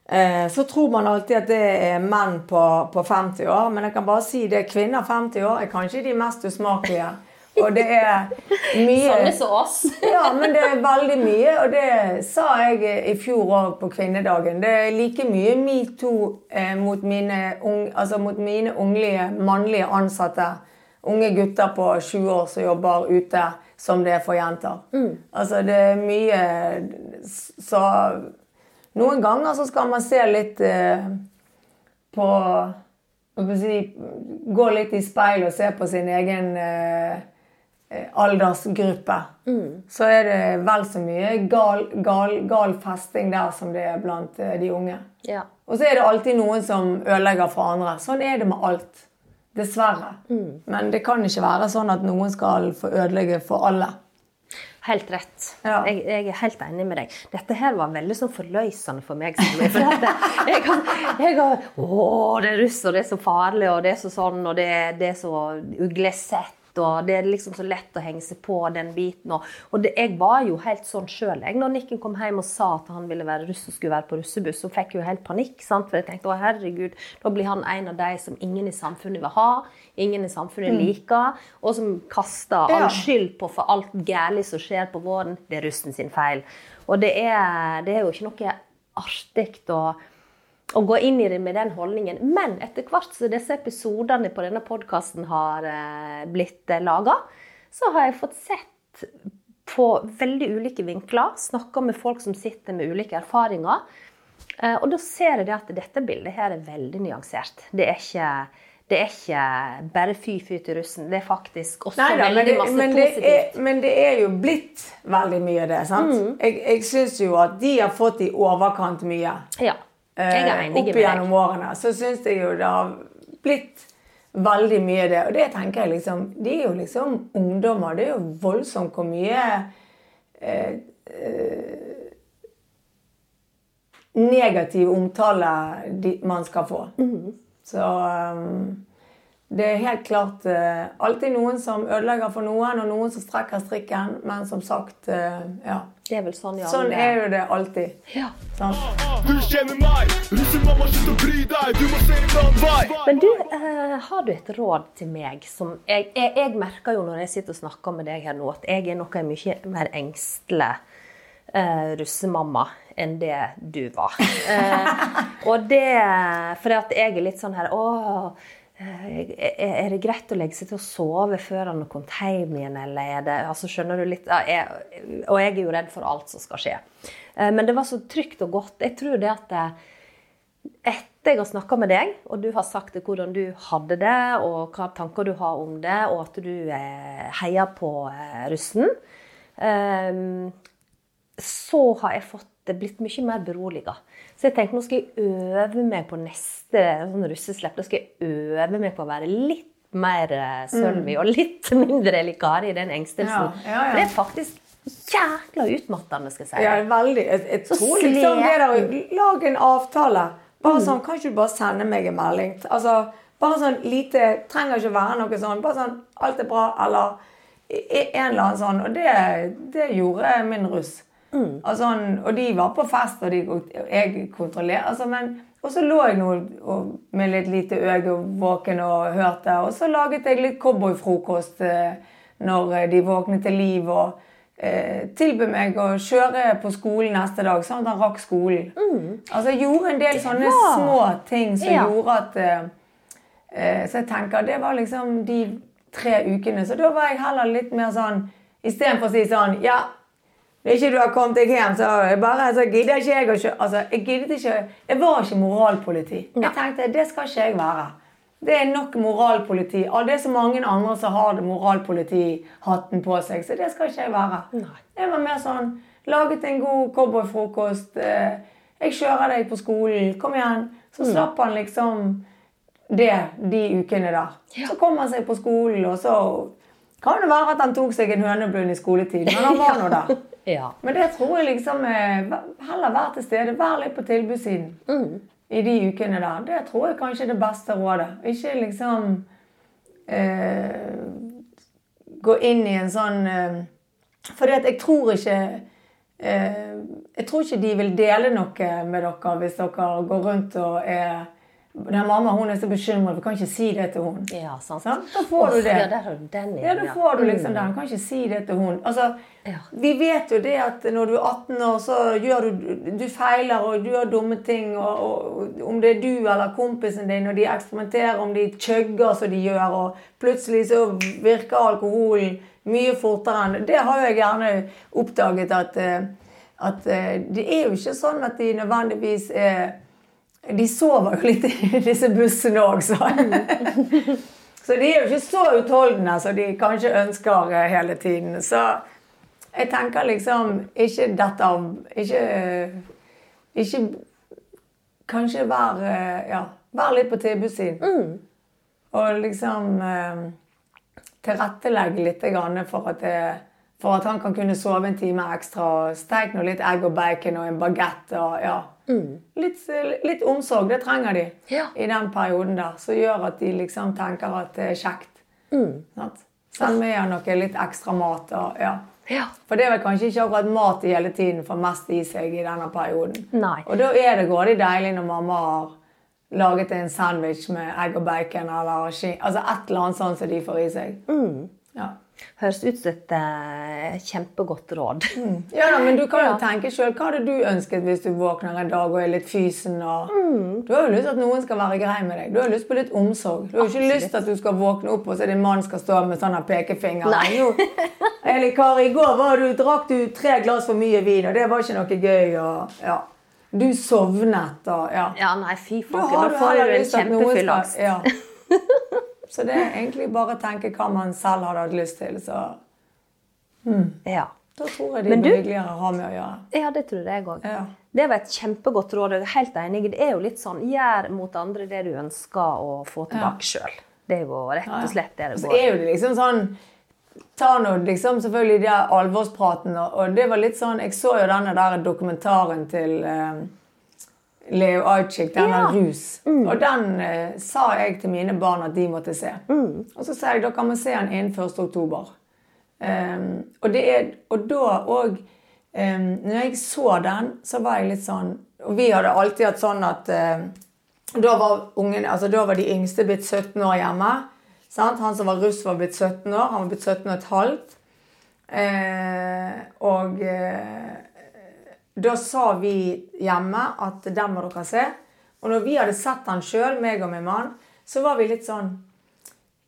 eh, Så tror man alltid at det er menn på, på 50 år, men jeg kan bare si det. Kvinner 50 år er kanskje de mest usmakelige. Og det er mye Samme som oss. Ja, men det er veldig mye, og det sa jeg i fjor òg på kvinnedagen. Det er like mye metoo eh, mot, mine ung- altså mot mine unglige mannlige ansatte. Unge gutter på 20 år som jobber ute, som det er for jenter. Altså det er mye Så noen ganger så skal man se litt eh, på Gå litt i speil og se på sin egen eh, eh, aldersgruppe. Så er det vel så mye gal, gal, gal festing der som det er blant eh, de unge. Ja. Og så er det alltid noen som ødelegger for andre. Sånn er det med alt. Dessverre. Men det kan ikke være sånn at noen skal få ødelegge for alle. Helt rett. Ja. Jeg, jeg er helt enig med deg. Dette her var veldig sånn forløsende for meg. For at jeg, har- jeg har Å, det er russ, og det er så farlig, og det er så sånn, og det, det er så uglesett. Og det er liksom så lett å henge seg på den biten. Og, og det, jeg var jo helt sånn sjøl. Når Nikken kom hjem og sa at han ville være russ og skulle være på russebuss, så fikk jeg jo helt panikk. sant? For jeg tenkte å herregud, da blir han en av de som ingen i samfunnet vil ha, ingen i samfunnet liker, og som kaster all skyld på for alt gærlig som skjer på våren. Det er russen sin feil. Og det er, det er jo ikke noe artig å å gå inn i det med den holdningen. Men etter hvert som disse episodene på denne podkasten har eh, blitt eh, laga, så har jeg fått sett på veldig ulike vinkler, snakka med folk som sitter med ulike erfaringer. Eh, og da ser jeg at dette bildet her er veldig nyansert. Det er ikke, det er ikke bare fy-fy til russen. Det er faktisk også Neida, veldig det, masse men, det positivt. er, men det er jo blitt veldig mye det. sant? Mm. Jeg, jeg syns jo at de har fått i overkant mye. Ja, eh, opp gjennom årene. Så syns jeg jo det har blitt veldig mye det. Og det tenker jeg liksom De er jo liksom ungdommer. Det er jo voldsomt hvor mye eh, eh, negativ omtale de, man skal få. Mhm. Så um, det er helt klart uh, alltid noen som ødelegger for noen, og noen som strekker strikken. Men som sagt, uh, ja. Det er vel sånn ja. Sånn er jo det alltid. ja. Sant? Du kjenner meg, russemamma, slutt å bry deg, du må se en annen vei. Men du, eh, har du et råd til meg som jeg, jeg, jeg merker jo når jeg sitter og snakker med deg her nå, at jeg er noe mye mer engstelig eh, russemamma enn det du var. Eh, og det For at jeg er litt sånn her Å, eh, er det greit å legge seg til å sove før han har kommet hjem igjen, eller er det altså Skjønner du litt? Jeg, og jeg er jo redd for alt som skal skje. Eh, men det var så trygt og godt. Jeg tror det at eh, etter jeg har snakka med deg, og du har sagt hvordan du hadde det, og hva tanker du har om det, og at du eh, heier på eh, russen, eh, så har jeg fått blitt mye mer beroliga. Så jeg tenkte nå skal jeg øve meg på neste sånn russeslipp. Da skal jeg øve meg på å være litt mer Sølvi mm. og litt mindre Likari i den engstelsen. Ja, ja, ja. Det er faktisk jækla utmattende, skal jeg si. Ja, veldig. Jeg, jeg tror liksom det der å lage en avtale. Bare sånn, Kan ikke du bare sende meg en melding? Altså, Bare sånn lite Trenger ikke være noe sånn. Bare sånn Alt er bra, eller en eller annen sånn. Og det, det gjorde min russ. Mm. Altså, og de var på fest, og, de, og jeg kontrollerte altså, men, Og så lå jeg nå med litt lite øye våken og hørte. Og så laget jeg litt cowboyfrokost eh, når eh, de våknet til liv. og eh, tilbød meg å kjøre på skolen neste dag, sånn at han rakk skolen. Altså Jeg gjorde en del sånne Mm. var- små ting som Ja. gjorde at eh, eh, Så jeg tenker det var liksom de tre ukene. Så da var jeg heller litt mer sånn Istedenfor å si sånn Ja, hvis ikke du har kommet deg hjem, så bare så gidder ikke jeg å kjøre Altså, jeg giddet ikke Jeg var ikke moralpoliti. Jeg tenkte det skal ikke jeg være. Det er nok moralpoliti. Og det er så mange andre som har moralpolitihatten på seg, så det skal ikke jeg være. Jeg var mer sånn Laget en god cowboyfrokost. eh, Jeg kjører deg på skolen. Kom igjen. Så slapp han liksom det de ukene der. Så kom han seg på skolen, og så kan det være at han tok seg en høneblund i skoletid, men han var nå der. Ja. Men det tror jeg liksom Heller være til stede. Vær litt på tilbudssiden i de ukene der. Det tror jeg kanskje er det beste rådet. Ikke liksom eh, gå inn i en sånn eh, For jeg tror ikke eh, Jeg tror ikke de vil dele noe med dere hvis dere går rundt og er den Mamma hun er så bekymret, vi kan ikke si det til hun. Ja, sant. Sånn? Da får du det. Ja, der har du den igjen. Ja, da får du Mm. liksom den. Kan ikke si det til hun. Altså, Ja. Vi vet jo det at når du er 18 år, så gjør du Du feiler og du gjør dumme ting. Og, og Om det er du eller kompisen din, og de eksperimenterer, om de chugger som de gjør, og plutselig så virker alkoholen mye fortere enn Det har jeg gjerne oppdaget at, eh, at eh, det er jo ikke sånn at de nødvendigvis er De sover jo litt i disse bussene òg, så. Så de er jo ikke så utholdende som de kanskje ønsker hele tiden. Så jeg tenker liksom ikke dette Ikke, ikke Kanskje vær eh, Ja, vær litt på tilbudssiden. Og liksom eh, tilrettelegge litt for at det, For at han kan kunne sove en time ekstra. og Steik nå litt egg og bacon og en bagett. og ja. Litt, litt omsorg, det trenger de Ja. i den perioden der. Som gjør at de liksom tenker at det er kjekt. Mm. Send med igjen noe litt ekstra mat. og ja. Ja. For det er vel kanskje ikke akkurat mat de hele tiden får mest i seg i denne perioden. Nei. Og da er det grådig deilig når mamma har laget en sandwich med egg og bacon eller altså et eller annet sånt som de får i seg. Mm. Ja. Høres ut som et eh, kjempegodt råd. ja da, men du kan jo Ja. tenke sjøl. Hva hadde du ønsket hvis du våkner en dag og er litt fysen? Og... Mm. Du har jo lyst til at noen skal være grei med deg. Du har lyst på litt omsorg. Du har jo ikke lyst til at du skal våkne opp og se din mann skal stå med sånn pekefinger. Nei. Jo, Eli Kari, i går var du, drakk du tre glass for mye vin, og det var ikke noe gøy. Og, ja. Du sovnet og ja. Ja, nei, fy faen. Da får du en kjempefyllangst. Ja. Så det er egentlig bare å tenke hva man selv hadde hatt lyst til. Så Ja. da tror jeg de blir hyggeligere å ha med å gjøre. ja, det tror jeg òg. Ja. Det var et kjempegodt råd. Jeg er helt enig. Det er jo litt sånn gjør mot andre det du ønsker å få tilbake sjøl. Det er jo rett og slett det det Så går. er jo det liksom sånn Ta nå liksom selvfølgelig de alvorspraten, og det var litt sånn Jeg så jo denne der dokumentaren til eh, Leo Ajcik, den Ja. Rus. rus. Og den eh, sa jeg til mine barn at de måtte se. Og så sa jeg da kan vi se den innen 1. oktober. Um, og, det er, og da òg um, Når jeg så den, så var jeg litt sånn Og vi hadde alltid hatt sånn at uh, da var, ungen, altså da var de yngste blitt 17 år hjemme. Sant? Han som var russ, var blitt 17 år. Han var blitt 17 og et halvt. Uh, og eh, da sa vi hjemme at den må dere se. Og når vi hadde sett den sjøl, meg og min mann, så var vi litt sånn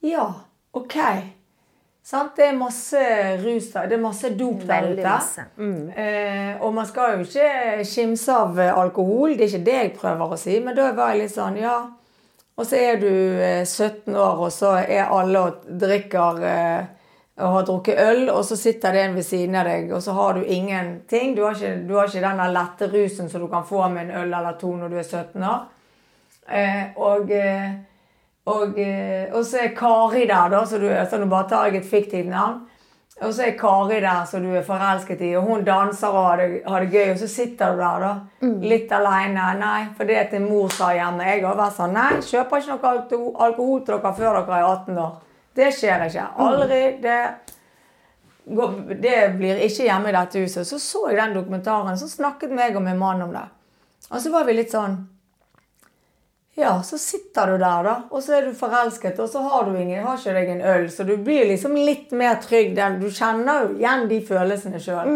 Ja, OK. Sant? Det er masse rus der. Det er masse dop der ute. Mm. Eh, og man skal jo ikke skimse av eh, alkohol. Det er ikke det jeg prøver å si. Men da var jeg litt sånn, ja. Og så er du eh, 17 år, og så er alle og drikker eh, og har drukket øl, og så sitter det en ved siden av deg, og så har du ingenting. Du har ikke, du har ikke den lette rusen som du kan få med en øl eller to når du er 17 år. Eh, og, eh, og, eh, og så er Kari der, da, så du, så du bare tar jeg et fiktivt navn. Og så er Kari der som du er forelsket i, og hun danser og har det, har det gøy. Og så sitter du der, da. Litt alene. Nei, for det er til mor sa hjemme. Jeg har vært sånn Nei, kjøper ikke noe alkohol til dere før dere er 18 år. Det skjer ikke. Aldri. Det, går, det blir ikke hjemme i dette huset. Så så jeg den dokumentaren, så snakket meg og min mann om det. Og så var vi litt sånn ja, så sitter du der, da, og så er du forelsket, og så har du ingen, har ikke deg en øl, så du blir liksom litt mer trygg. Du kjenner jo igjen de følelsene sjøl.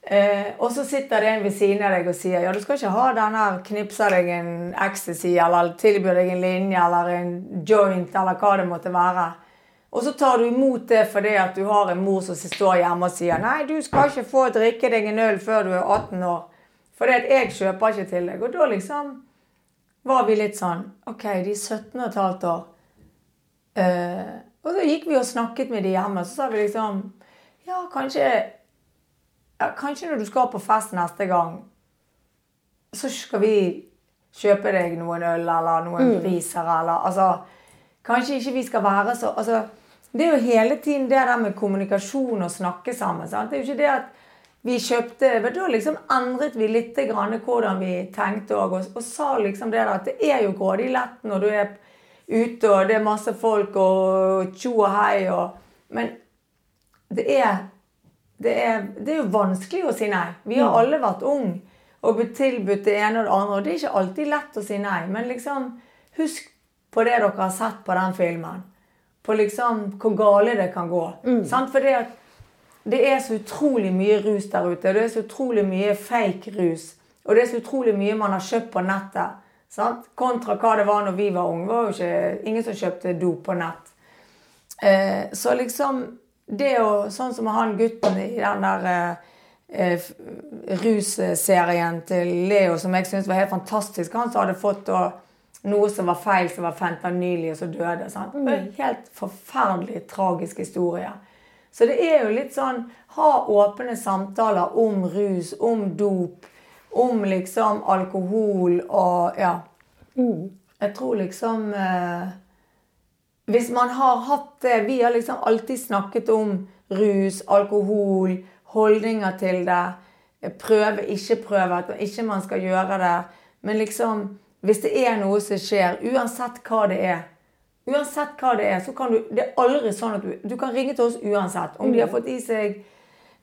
Eh, og så sitter det en ved siden av deg og sier ja, du skal ikke ha den her knipser deg en ecstasy, eller tilbyr deg en linje, eller en joint, eller hva det måtte være. Og så tar du imot det fordi at du har en mor som står hjemme og sier nei, du skal ikke få drikke deg en øl før du er 18 år. Fordi at jeg kjøper ikke til deg. Og da liksom var vi litt sånn OK, de er 17 og et halvt år. Uh, og så gikk vi og snakket med de hjemme, så sa vi liksom Ja, kanskje ja, Kanskje når du skal på fest neste gang, så skal vi kjøpe deg noen øl eller noen priser eller Altså Kanskje ikke vi skal være så altså, Det er jo hele tiden det der med kommunikasjon og snakke sammen. Sant? Det er jo ikke det at vi kjøpte men Da liksom endret vi litt grann hvordan vi tenkte og, og, og sa liksom det at det er jo grådig lett når du er ute og det er masse folk og tjo og hei og Men det er, det er Det er jo vanskelig å si nei. Vi har alle vært unge og blitt tilbudt det ene og det andre, og det er ikke alltid lett å si nei. Men liksom husk på det dere har sett på den filmen. På liksom hvor gale det kan gå. Sant? For det det er så utrolig mye rus der ute. Det er så utrolig mye fake rus. Og det er så utrolig mye man har kjøpt på nettet. Sant? Kontra hva det var når vi var unge. Det var jo ikke ingen som kjøpte dop på nett. Eh, så liksom det å Sånn som han gutten i den der eh, eh, russerien til Leo, som jeg syntes var helt fantastisk. Han som hadde fått da, noe som var feil, som var fentanyl i, og så døde. Sant? En helt forferdelig tragisk historie. Så det er jo litt sånn Ha åpne samtaler om rus, om dop, om liksom alkohol og Ja. Jeg tror liksom eh, Hvis man har hatt det Vi har liksom alltid snakket om rus, alkohol, holdninger til det. Prøve, ikke prøve, at ikke man skal gjøre det. Men liksom, hvis det er noe som skjer, uansett hva det er Uansett hva det er, så kan du Det er aldri sånn at du Du kan ringe til oss uansett. Om de har fått i seg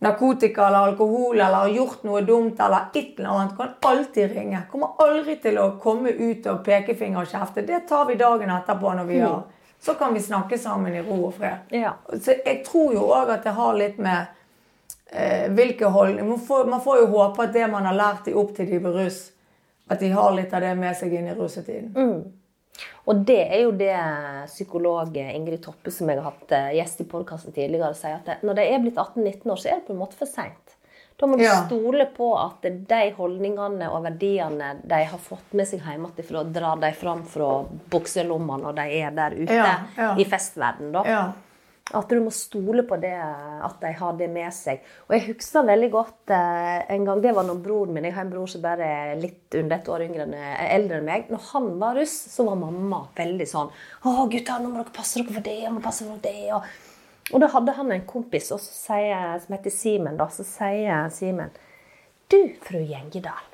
narkotika eller alkohol eller har gjort noe dumt eller et eller annet, kan alltid ringe. Kommer aldri til å komme ut og pekefinger og kjefte. Det tar vi dagen etterpå når vi har Så kan vi snakke sammen i ro og fred. Ja. Så jeg tror jo òg at det har litt med eh, hvilke holdninger man, får- man får jo håpe at det man har lært de opp til de blir russ, at de har litt av det med seg inn i russetiden. Og det er jo det psykolog Ingrid Toppe, som jeg har hatt eh, gjest i podkasten tidligere, sier at når de er blitt 18-19 år, så er det på en måte for seint. Da må du Ja. stole på at de holdningene og verdiene de har fått med seg hjemmefra, drar de fram fra bukselomma når de er der ute Ja, ja. i festverden, da. At du må stole på det, at de har det med seg. Og jeg husker veldig godt eh, en gang, det var når broren min Jeg har en bror som bare er litt under et år yngre enn, eh, eldre enn meg. Når han var russ, så var mamma veldig sånn 'Å, gutter, nå må dere passe dere for det, og må passe dere for det.' Og, og da hadde han en kompis sier, som heter Simen. da, Så sier Simen 'Du, fru Gjengedal,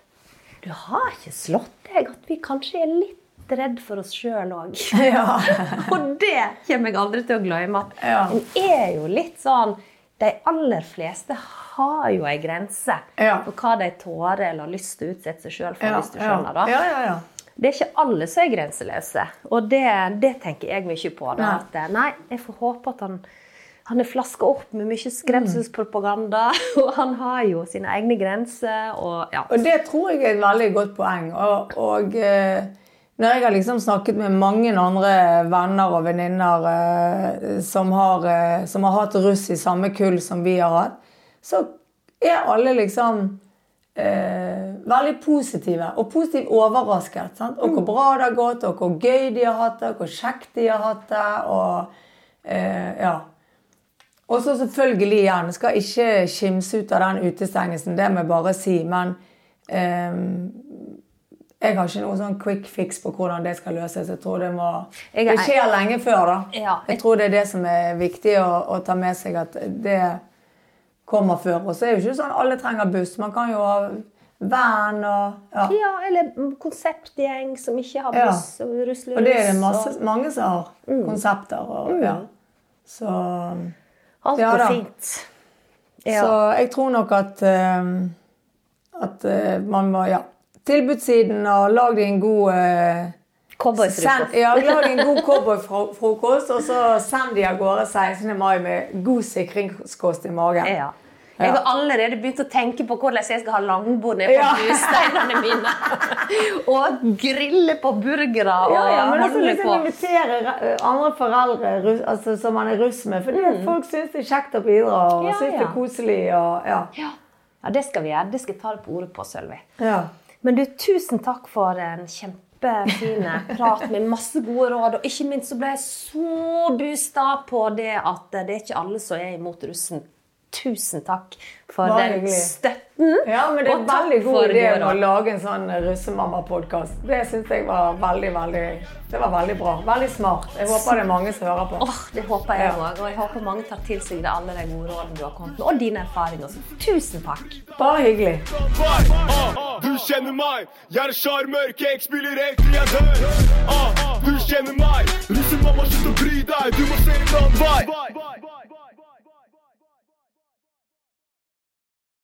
du har ikke slått deg at vi kanskje er litt redd for oss sjøl òg?' Ja. Og det kommer jeg aldri til å glemme. At Ja. en er jo litt sånn De aller fleste har jo ei grense Ja. for hva de tårer eller har lyst til å utsette seg sjøl for, Ja, hvis du skjønner. da. Ja, ja, ja. Det er ikke alle som er grenseløse. Og det, det tenker jeg mye på. Da, at eh, nei, jeg får håpe at han, han er flaska opp med mye skremselspropaganda. Og han har jo sine egne grenser. Og ja. Og det tror jeg er et veldig godt poeng. Og, og eh, når jeg har liksom snakket med mange andre venner og venninner eh, som, har, eh, som har hatt russ i samme kull som vi har hatt, så er alle liksom eh, veldig positive. Og positivt overrasket. Sant? Og hvor bra det har gått, og hvor gøy de har hatt det, og hvor kjekt de har hatt det. og eh, ja. Og så selvfølgelig igjen, skal ikke kimse ut av den utestengelsen, det må jeg bare si. Men ehm, jeg har ikke noe sånn quick fix på hvordan det skal løses. Jeg tror Det må, det skjer lenge før, da. Ja. Jeg tror det er det som er viktig å, å ta med seg, at det kommer før. Og så er det jo ikke sånn alle trenger buss. Man kan jo ha van og ja. ja, eller konseptgjeng som ikke har Ja. buss og rusler Og det er det masse, og mange som har. Konsepter og ja. Så Alt Ja går ja, fint. Ja. Så jeg tror nok at, eh, at eh, man må Ja. Tilbudssiden og lag deg en god eh, Cowboyfrokost. ja, lag en god cowboyfrokost, og så send de av gårde 16. mai med god sikringskost i magen. Ja. Jeg har allerede begynt å tenke på hvordan jeg skal ha langbord nede på Ja. brusteinene mine. og grille på burgere og Ja, ja, men også holde liksom på. invitere andre foreldre altså, som man er russ med. For mm. folk syns det er kjekt å bidra og. Ja, syns det er koselig. Og, ja. Ja. ja, det skal vi gjøre. Det skal jeg ta det på ordet på, Sølvi. Ja. Men du, tusen takk for en kjempefin prat med masse gode råd. Og ikke minst så ble jeg så boosta på det at det er ikke alle som er imot russen. Tusen takk for den støtten. Ja, men det er og en veldig god idé å lage en sånn russemamma-podkast. Det syns jeg var veldig, veldig Det var veldig bra. Veldig smart. Jeg håper det er mange som hører på. Oh, det håper jeg Ja. Og jeg håper mange tar til seg det, alle de gode rådene du har kommet med, og dine erfaringer. Så tusen takk. Bare hyggelig. Du kjenner meg, jeg er sjarmør, jeg spiller egentlig jeg dør. Du kjenner meg, russemamma, slutt å bry deg, du må se en annen vei.